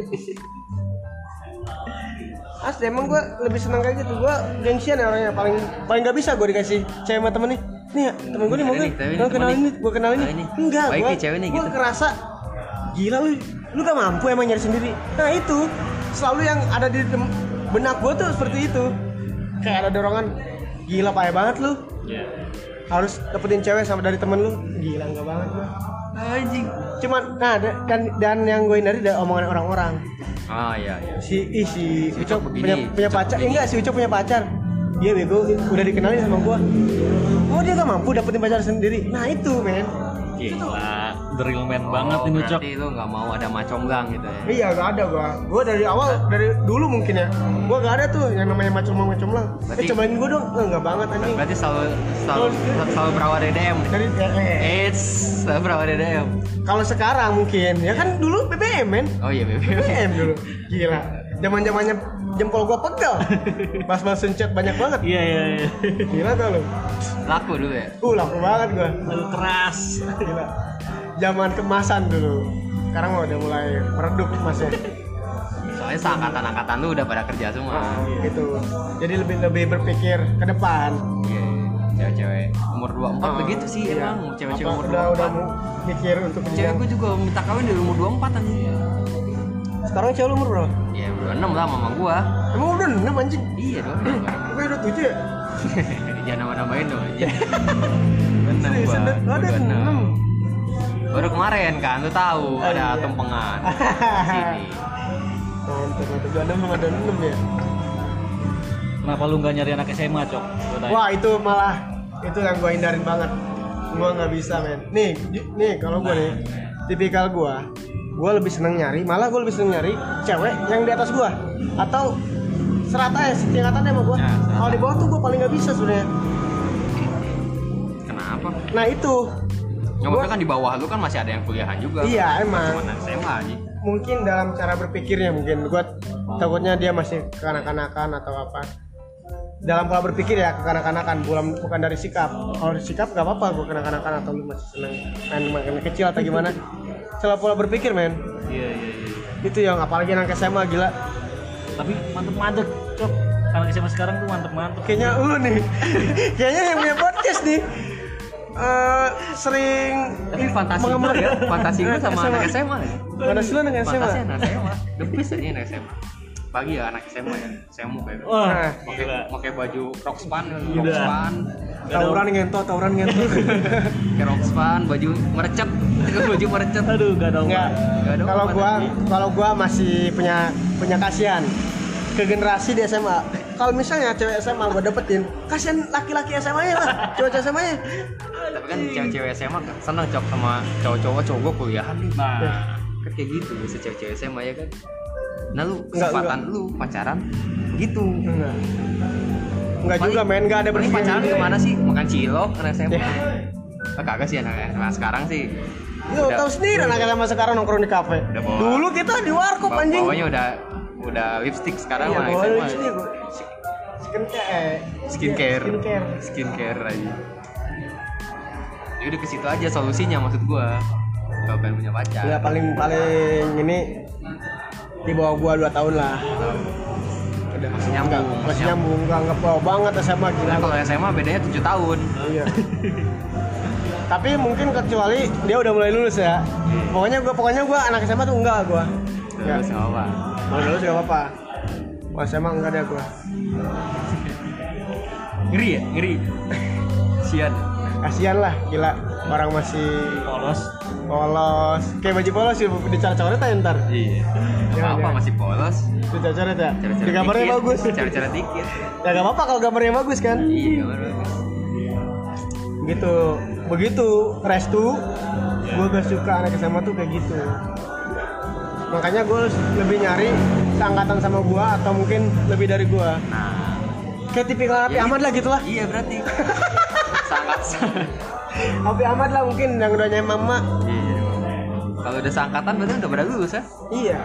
asli emang gue lebih seneng kayak gitu gue gengsian ya orangnya paling paling gak bisa gue dikasih cewek sama temen nih nih temen gue nih mau nih, kenalin temen nih gue kenalin nih ini. enggak gue nih cewek nih, gue kerasa gila lu lu gak mampu emang nyari sendiri nah itu selalu yang ada di benak gue tuh seperti itu kayak ada dorongan gila payah banget lu Iya. harus dapetin cewek sama dari temen lu gila enggak banget gue Anjing. cuman nah da- dan dan yang gue hindari dari omongan orang-orang Ah iya iya. si ih, si Si Ucok Ucok punya, begini, punya Ucok pacar begini. enggak si Ucok punya pacar dia bego udah dikenalin sama gua oh dia gak mampu dapetin pacar sendiri nah itu men Gila, the real man banget Oh, ini Ucok. berarti lu nggak mau ada maconggang gitu ya. iya gak ada gua gua dari awal dari dulu mungkin ya gua gak ada tuh yang namanya lah eh Berarti- cobain gua dong Eh, enggak banget anjing Berarti selalu selalu selalu berawal dari DM. dari eh, eh. Eits, selalu berawal dari DM. kalau sekarang mungkin ya kan dulu BBM men Oh iya, bebe. BBM dulu gila zaman zamannya jempol gua pegel pas balas chat banyak banget Iya iya iya. gila tau lu Laku dulu ya. uh laku banget gua Aduh keras. Gila. Zaman kemasan dulu. Sekarang udah mulai meredup masnya. Soalnya seangkatan-angkatan lu udah pada kerja semua. gitu. Jadi lebih lebih berpikir ke depan. Iya, cewek-cewek umur 24 Ah, begitu sih iya. emang cewek-cewek umur udah 24. udah mau mikir untuk Cewek gue juga minta kawin dari umur 24 anjing. Sekarang cewek lu umur berapa? Ya 26 lah mama gua. Emang udah 6 anjing? Iya dong. dong. Gue udah 7 ya? Jangan nambah-nambahin dong. aja. Serius, gua. ada Gua ada 26. 6. Baru kemarin kan, lu tahu Oh, ada iya. tumpengan. Sini. Mantap, mantap. 26 sama ada 6 ya? Kenapa lu nggak nyari anak SMA, Cok? Gua. Wah itu malah itu yang gue hindarin banget. Gue nggak bisa men. Nih, nih kalau gue nih, tipikal gue, gue lebih seneng nyari, malah gue lebih seneng nyari cewek yang di atas gue atau serata ya setingkatannya sama gue. Ya, kalau di bawah tuh gue paling nggak bisa sebenarnya. Kenapa? Nah itu Ya Gua- kan di bawah lu kan masih ada yang kuliahan juga. Iya, emang. Cuma SMA aja. mungkin dalam cara berpikirnya mungkin gue takutnya dia masih kekanak-kanakan atau apa. Dalam pola berpikir ya kekanak-kanakan bukan bukan dari sikap. Kalau dari sikap gak apa-apa gue kekanak-kanakan atau lu masih seneng main main kecil atau gimana. Salah pola berpikir men. Iya iya iya. Itu yang apalagi anak SMA gila. Tapi mantep-mantep, Cok. Anak SMA sekarang tuh mantep-mantep. Kayaknya lu nih. Kayaknya yang punya podcast nih. eh sering Tapi fantasi mengemar- gua ya, fantasi gue sama anak SMA ya. Fantasi lu anak SMA. Fantasi anak SMA. The best aja anak SMA. Pagi ya anak SMA ya. SMA kayak Wah, pakai pakai baju rockspan, rockspan, Tawuran ngentot, tawuran ngentot. pakai rockspan, baju merecet, baju merecet. Aduh, gak ada. Nggak ada Kalau gua kalau gua masih punya punya kasihan ke generasi di SMA. Kalau misalnya cewek SMA gua dapetin, kasihan laki-laki SMA-nya lah, cowok SMA-nya. Tapi kan cewek-cewek SMA kan seneng cok sama cowok-cowok, cowok gue kuliahan nih. Nah, Kan kayak gitu biasa cewek-cewek SMA ya kan. Nah lu Enggak, kesempatan lu pacaran gitu. Enggak. Enggak Paling- juga men, enggak ada bersedia. pacaran ke mana sih? Makan cilok anak SMA. Ya. Oh, kagak sih anak SMA sekarang sih. Lu Udah- tahu sendiri anak SMA sekarang nongkrong di kafe. Bawa- Dulu kita di warkop Bawa- anjing. Bawanya udah udah lipstick sekarang Iya, mah bawa lipstick. Skincare. Skincare. Skincare. Skincare aja. Ya udah ke situ aja solusinya maksud gua. Kalau pengen punya pacar. Ya paling paling ini di bawah gua 2 tahun lah. Udah masih nyambung. Enggak, masih nyambung, enggak enggak bawah banget SMA gila. Nah, kalau SMA bedanya 7 tahun. Iya. Tapi mungkin kecuali dia udah mulai lulus ya. Pokoknya gua pokoknya gua anak SMA tuh enggak gua. Enggak. Nggak apa. Mau lulus enggak apa-apa. Kalau SMA enggak ada gua. Ngeri ya? Ngeri. Sian. Kasihan lah, gila. Orang masih polos. Polos. Kayak baju polos sih dicoret-coret aja ntar. Iya. Gak Jangan, apa-apa jangan. masih polos. Dicoret-coret ya. Cara-cara Di gambarnya dikit. bagus. Cara-cara dikit. Ya enggak apa-apa kalau gambarnya bagus kan. Iya, gambar bagus. Gitu. Begitu Restu, gua gak suka anak SMA tuh kayak gitu. Makanya gue lebih nyari seangkatan sama gua atau mungkin lebih dari gua. Nah, Kayak tipikal Api Ya, Ahmad lah gitu lah. iya berarti. Sangat. Api Ahmad lah mungkin yang udah nyai mama. Iya. Kalau udah seangkatan berarti udah pada lulus ya? Iya.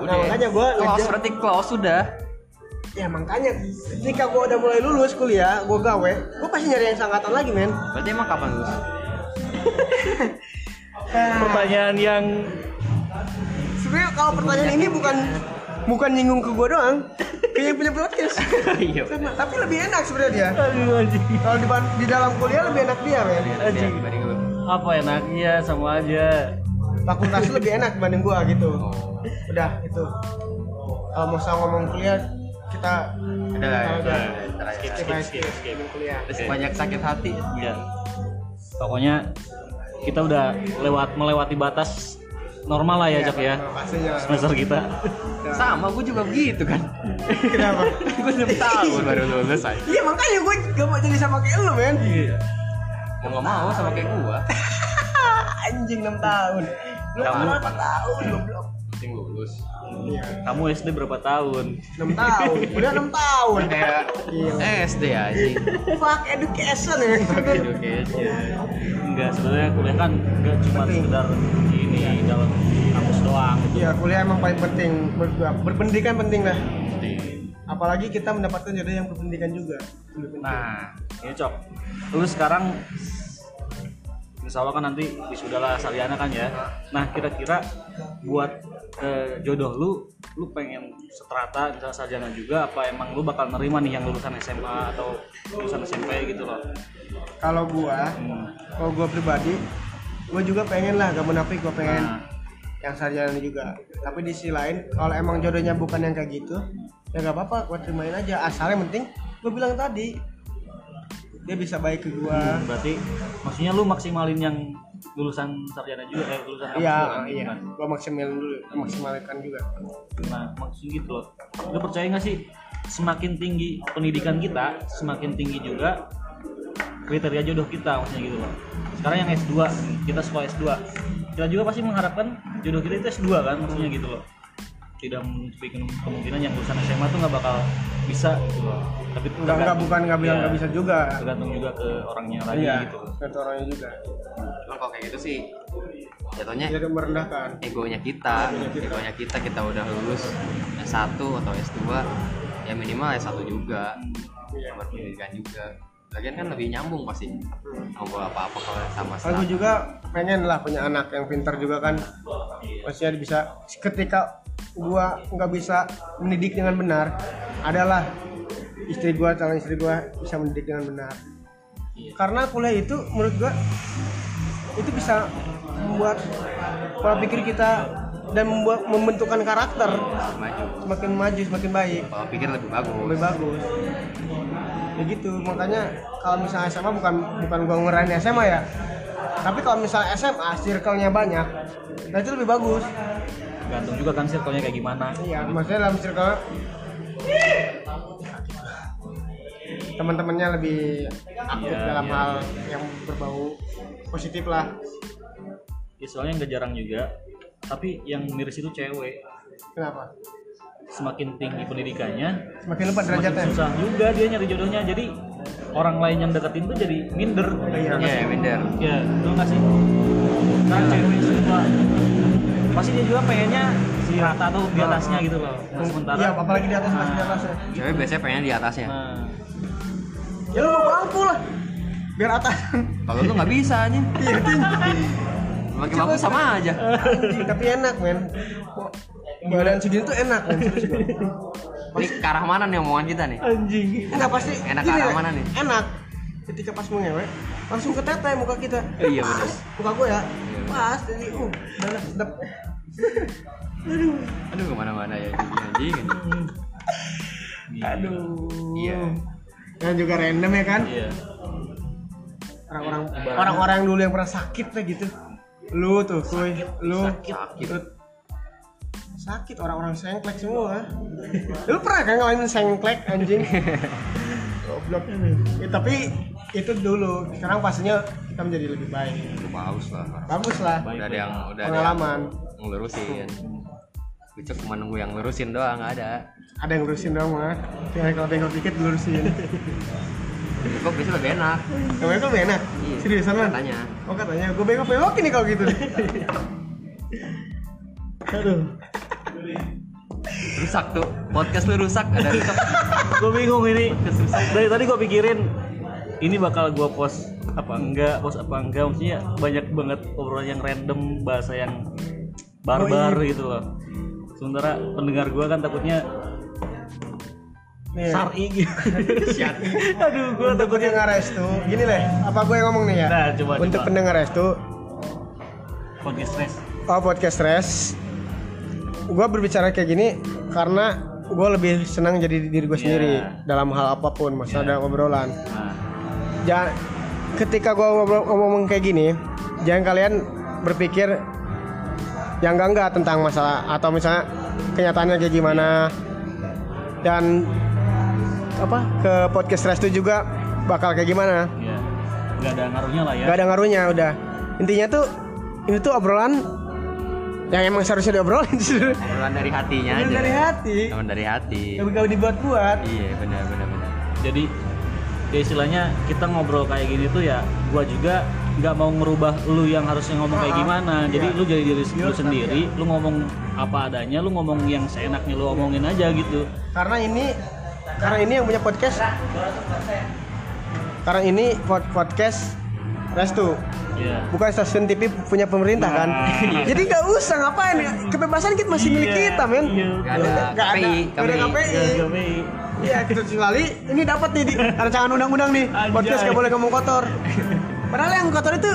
Udah. Nah, makanya gua close ngejar- berarti close sudah. Ya makanya ketika gua udah mulai lulus kuliah, gua gawe, gua pasti nyari yang seangkatan lagi, men. Berarti emang kapan lulus? Pertanyaan yang Sebenarnya kalau pertanyaan ini bukan bukan nyinggung ke gua doang kayak yang punya podcast Iya. Sama, tapi lebih enak sebenarnya dia kalau di, di dalam kuliah lebih enak dia men Anjing. Lu. Apa enaknya sama aja. fakultas lebih enak dibanding gua gitu udah itu kalau mau sama ngomong kuliah kita Udah lah, udah. Skip, skip skip skip kuliah Terus banyak sakit hati. Iya. Pokoknya kita udah lewat melewati batas normal lah ya Cok ya pastinya semester kita. Sama, gue juga begitu kan. kenapa gue 6 tahun baru lulus aja. iya makanya gue gak mau jadi sama kayak lu men Iya. Mau nggak mau sama kayak gua. anjing 6 tahun lu Kamu- berapa tahun goblok Penting lulus. Iya Kamu SD berapa tahun? 6 tahun udah 6 tahun Kayak Gila. SD anjing. fuck education ya Education. Enggak, sebenarnya kuliah kan enggak cuma sekedar ini dalam kampus doang. Iya, kuliah emang paling penting gua. Berpendidikan penting lah. Apalagi kita mendapatkan jodoh yang berpendidikan juga. Penting. Nah, ini Cok. Lu sekarang Insya Allah kan nanti lah Saliana kan ya. Nah kira-kira buat eh, jodoh lu, lu pengen seterata misalnya sarjana juga apa emang lu bakal nerima nih yang lulusan SMA atau lulusan SMP gitu loh? kalau gua, Hmm. kalau gua pribadi, gua juga pengen lah, gak munafik gua pengen Nah, yang sarjana juga. Tapi di sisi lain, kalau emang jodohnya bukan yang kayak gitu, ya gak apa-apa, gua terimain aja. Asal yang penting, gua bilang tadi, dia bisa baik ke gua. berarti maksudnya lu maksimalin yang lulusan sarjana juga eh lulusan Iya, iya. kan? Gua maksimalin dulu, maksimalkan juga. Nah, maksudnya gitu loh. Lu percaya nggak sih semakin tinggi pendidikan kita, semakin tinggi juga kriteria jodoh kita maksudnya gitu loh. Sekarang yang S2, kita sekolah S2. Kita juga pasti mengharapkan jodoh kita itu S2 kan maksudnya gitu loh. Tidak menutupi kemung- kemungkinan yang lulusan SMA tuh nggak bakal bisa gitu loh. Tapi Enggak, enggak, tergantung- bukan nggak bilang iya, nggak bisa juga. Tergantung juga ke orangnya lagi Iya, gitu. satu orangnya juga. Cuman kalau kayak gitu sih jatuhnya Tidak merendahkan. egonya kita, egonya kita kita udah lulus S1 atau S2 ya minimal S1 juga Iya. yang berpendidikan juga lagian kan lebih nyambung pasti ngobrol apa-apa kalau sama Aku setelah juga pengen lah punya anak yang pintar juga kan. Maksudnya bisa ketika gua nggak bisa mendidik dengan benar, adalah istri gua calon istri gua bisa mendidik dengan benar. Karena kuliah itu menurut gua itu bisa membuat pola pikir kita dan membuat membentukkan karakter maju. semakin maju semakin baik. Kalau pikir lebih bagus. Lebih bagus. Ya gitu makanya kalau misalnya SMA bukan bukan gua ngerahin SMA ya. Tapi kalau misalnya SMA circle-nya banyak nah itu lebih bagus Gantung juga kan circle-nya kayak gimana. iya maksudnya dalam circle teman-temannya lebih aktif Iya, dalam iya, hal yang berbau positif lah Ya soalnya nggak jarang juga. Tapi yang miris itu cewek. kenapa semakin tinggi pendidikannya semakin lupa semakin derajatnya susah juga dia nyari jodohnya jadi orang lain yang deketin tuh jadi minder Iya. Iya, minder. ya betul nggak sih kan cewek semua pasti dia juga pengennya si rata tuh di atasnya gitu loh nah, sementara iya apalagi di atas masih di atasnya Cewek biasanya pengen di atasnya. nah ya lu mau bangku lah biar atas Kalau lu nggak bisa nih. iya Makin bagus sama aja. Tapi enak men badan segini tuh enak men. Ini ke arah mana nih omongan kita nih? anjing enggak pasti Enak ke arah mana nih? enak ketika pas mau ngewe langsung ke tete muka kita. Oh, iya benar. muka gua ya. Iya. pas jadi uh udah sedap Aduh. Ke mana-mana ya jadi anjing. aduh. Iya. dan juga random ya kan? Iya. Orang-orang orang-orang yang dulu yang pernah sakit lah gitu. Lu tuh kuy. Lu. Sakit. Lu- sakit orang-orang sengklek semua. Lu pernah kan ngalamin sengklek anjing? Goblok ya, tapi itu dulu. Sekarang pastinya kita menjadi lebih baik. Bagus lah. bagus lah. Udah ada yang udah ada pengalaman. yang ngelurusin. Bicok cuma nunggu yang ngelurusin doang nggak ada. ada yang ngurusin dong mah. Tinggal kalau bengkok dikit lurusin Kok bisa lebih enak. yang bengkok lebih enak? Iya. seriusan man Katanya. oh katanya. Gue bengkok bengkok ini kalau gitu. Aduh Rusak tuh. Podcast lu rusak. Ada rusak. gue bingung ini dari tadi gue pikirin ini bakal gue post apa enggak post apa enggak maksudnya banyak banget obrolan yang random bahasa yang barbar Oh, iya. gitu loh sementara pendengar gua kan takutnya Nih. sari gitu aduh gua Untuk takutnya pendengar restu, gini leh, apa gue yang ngomong nih ya? Nah, coba, Untuk coba. pendengar restu, podcast stress oh podcast stress, gue berbicara kayak gini karena gue lebih senang jadi diri gue sendiri Iya. dalam hal apa pun, masalah dalam obrolan. nah Jangan, ketika gue ngobrol ngomong kayak gini, jangan kalian berpikir yang enggak enggak tentang masalah atau misalnya kenyataannya kayak gimana. Dan apa ke podcast stress itu juga bakal kayak gimana. Ya nggak ada ngaruhnya lah ya. Nggak ada ngaruhnya udah. Intinya tuh ini tuh obrolan yang emang seharusnya diobrolin Obrolan dari hatinya Obrolan aja. dari hati Obrolan dari hati. gak gak dibuat-buat Iya benar benar benar. jadi ya istilahnya kita ngobrol kayak gini tuh ya gua juga nggak mau merubah lu yang harusnya ngomong kayak Ah, gimana jadi iya. lu jadi diri lu Iya, sendiri lu ngomong apa adanya lu ngomong yang seenaknya lu omongin aja gitu karena ini karena ini yang punya podcast karena ini pod- podcast restu ya bukan stasiun TV punya pemerintah kan Nah. jadi nggak usah ngapain kebebasan kita masih milik kita men iya. Nggak ada Nggak ada KPI, nggak ada KPI. Iya, kecuali ini dapat nih di rancangan undang-undang nih. Anjay. Podcast gak boleh ngomong kotor. Padahal yang kotor itu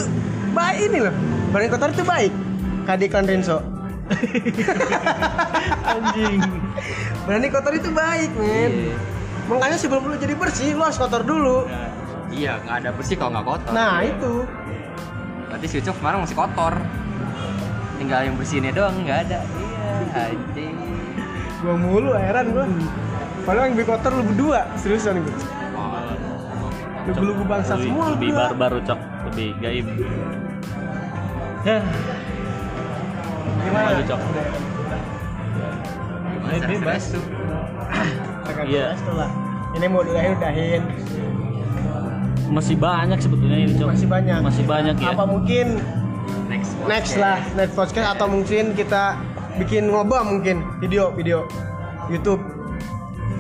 baik ini loh. Berani kotor itu baik. Kadiklan Rinso. anjing Berani kotor itu baik, men. Iya. Makanya sebelum lu jadi bersih, lu harus kotor dulu. Ya, Iya nggak ada bersih kalau nggak kotor. Nah, itu. Berarti si Ucok kemarin masih kotor. Tinggal yang bersihnya doang nggak ada. Iya anjing. Gua mulu heran gua. Padahal yang lebih kotor lu berdua, seriusan gua. Lugu-lugu bangsa lebih, semua lu lebih barbar cok lebih gaib ya Gimana? Lu, Cok? Gimana cara bebas. tuh? Iya. Ini mau udahin udahin. Masih banyak sebetulnya ini cok Masih banyak. masih banyak ya Apa mungkin Next. next lah next podcast atau mungkin kita bikin ngobrol mungkin video video YouTube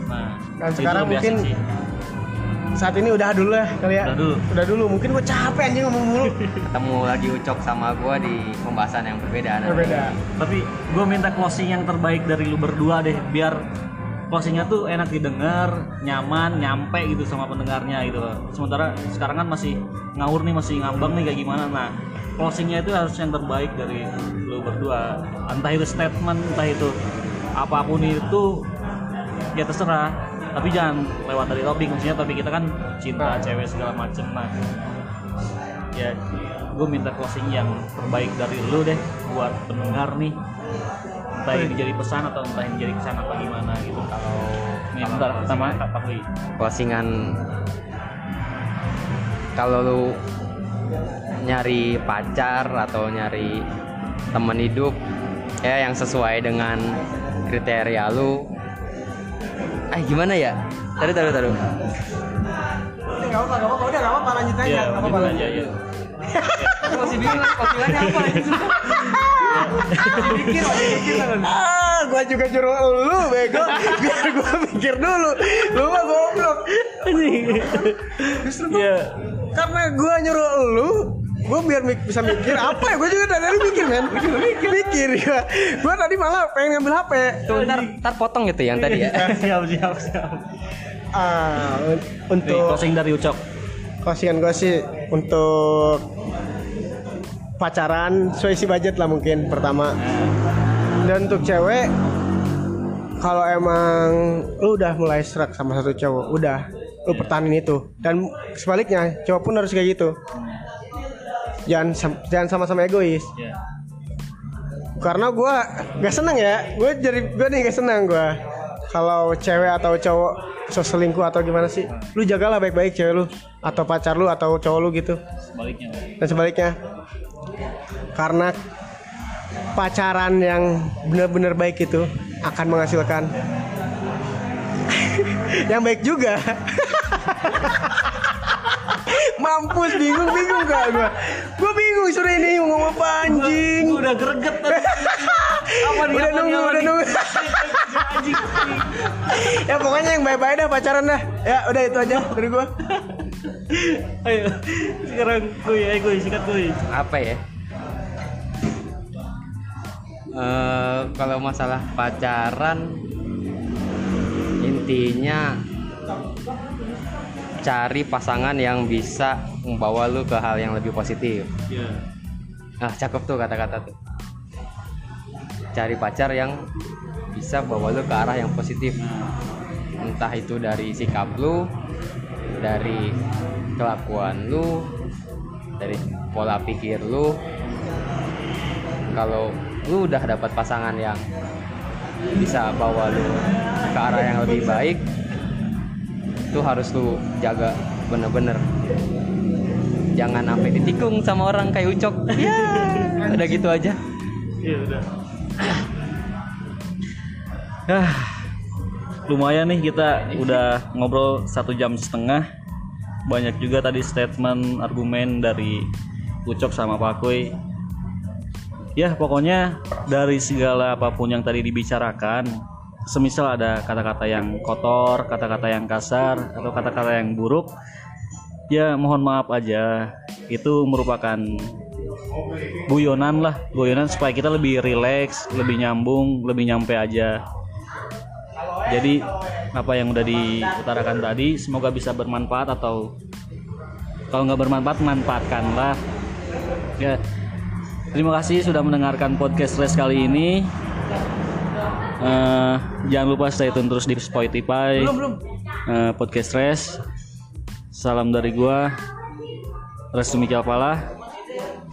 nah Dan sekarang mungkin sih. saat ini udah dulu lah kali ya Udah dulu. udah dulu mungkin gue capek anjing ngomong mulu Ketemu lagi Ucok sama gua di pembahasan yang berbeda. berbeda tapi gue minta closing yang terbaik dari lu berdua deh biar closingnya tuh enak didengar nyaman nyampe gitu sama pendengarnya gitu sementara sekarang kan masih ngawur nih masih ngambang nih kayak gimana. Nah closingnya itu harus yang terbaik dari lu berdua. Entah itu statement entah itu apa pun itu ya terserah. Tapi jangan lewat dari topik. Maksudnya topik kita kan cinta cewek segala macem. Nah ya gue minta closing yang terbaik dari lu deh buat pendengar nih entah ini jadi pesan atau entah ini jadi kesan apa gimana gitu. Kalau bentar pertama Pak Kui closingan kalau lu nyari pacar atau nyari teman hidup ya yang sesuai dengan kriteria lu. Eh gimana ya? Taruh taruh taruh. Ini nggak apa nggak apa udah nggak apa lanjut aja ya nggak apa lanjut aja ya Aku masih bingung closingannya apa mikir ah gue juga nyuruh lu bego. Biar gue mikir dulu. Lu mah goblok. Justru Iya. karena gue nyuruh lu gue biar mik- bisa mikir apa ya? Gue juga dari tadi mikir men. Mikir. Mikir ya gue tadi malah pengen ngambil hp Tuh, ntar, ntar potong gitu yang tadi ya. Siap siap siap. Ah nih untuk closing dari Ucok. Kosian gue sih untuk pacaran sesuai isi budget lah mungkin pertama. Dan untuk cewek kalau emang lu udah mulai serak sama satu cowok udah lu pertahanin itu. Dan sebaliknya cowok pun harus kayak gitu. Jangan jangan sama-sama egois. Ya karena gua gak seneng ya. Gue jadi gue nih gak seneng gua. Kalau cewek atau cowok so selingkuh atau gimana sih lu jagalah baik-baik cewek lu atau pacar lu atau cowok lu gitu. Sebaliknya dan sebaliknya karena pacaran yang benar-benar baik itu akan menghasilkan yang baik juga mampus bingung bingung gak gua? Gua bingung sore ini mau ngomong apa anjing? Gua udah greget tadi. Apa nih udah nunggu udah nunggu. Ya pokoknya yang baik-baik dah pacaran dah. Ya udah itu aja dari gua. Ayo sekarang kuy ayo kuy sikat kuy apa ya? Eh, kalau masalah pacaran intinya cari pasangan yang bisa membawa lu ke hal yang lebih positif. Iya. ah cakep tuh kata-kata tuh. Cari pacar yang bisa bawa lu ke arah yang positif. Entah itu dari sikap lu dari kelakuan lu dari pola pikir lu. Kalau lu udah dapat pasangan yang bisa bawa lu ke arah yang lebih baik itu harus lu jaga bener-bener jangan sampai ditikung sama orang kayak ucok ya udah gitu aja Iya udah. Ah, lumayan nih kita udah ngobrol satu jam setengah. Banyak juga tadi statement argumen dari Ucok sama Pak Kuy. Ya pokoknya dari segala apa pun yang tadi dibicarakan, semisal ada kata-kata yang kotor, kata-kata yang kasar, atau kata-kata yang buruk, ya mohon maaf aja. Itu merupakan guyonan lah guyonan supaya kita lebih rileks lebih nyambung lebih nyampe aja. Jadi apa yang udah diutarakan tadi semoga bisa bermanfaat atau kalau nggak bermanfaat manfaatkanlah. Ya terima kasih sudah mendengarkan podcast Res kali ini Eh, jangan lupa stay tune terus di Spotify Eh, podcast Res salam dari gua Restu Mikal Pala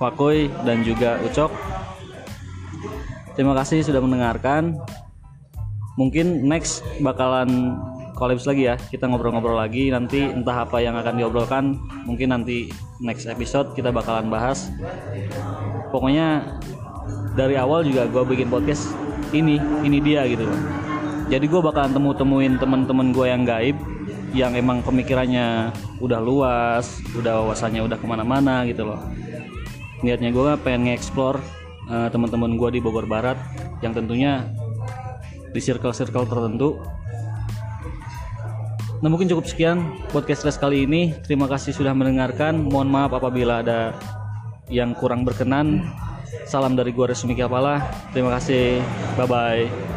Fakoy dan juga Ucok. Terima kasih sudah mendengarkan. Mungkin next bakalan kolaps lagi ya. Kita ngobrol-ngobrol lagi nanti entah apa yang akan diobrolkan. Mungkin nanti next episode kita bakalan bahas. Pokoknya dari awal juga gue bikin podcast ini, ini dia gitu loh. Jadi gue bakalan temu-temuin temen-temen gue yang gaib yang emang pemikirannya udah luas, udah wawasannya udah ke mana-mana gitu loh niatnya gue pengen nge-explore eh, teman-teman gue di Bogor Barat yang tentunya di circle-circle tertentu. Nah mungkin cukup sekian podcast Res kali ini. Terima kasih sudah mendengarkan. Mohon maaf apabila ada yang kurang berkenan. Salam dari gue Resmi Kapala. Terima kasih. Bye bye.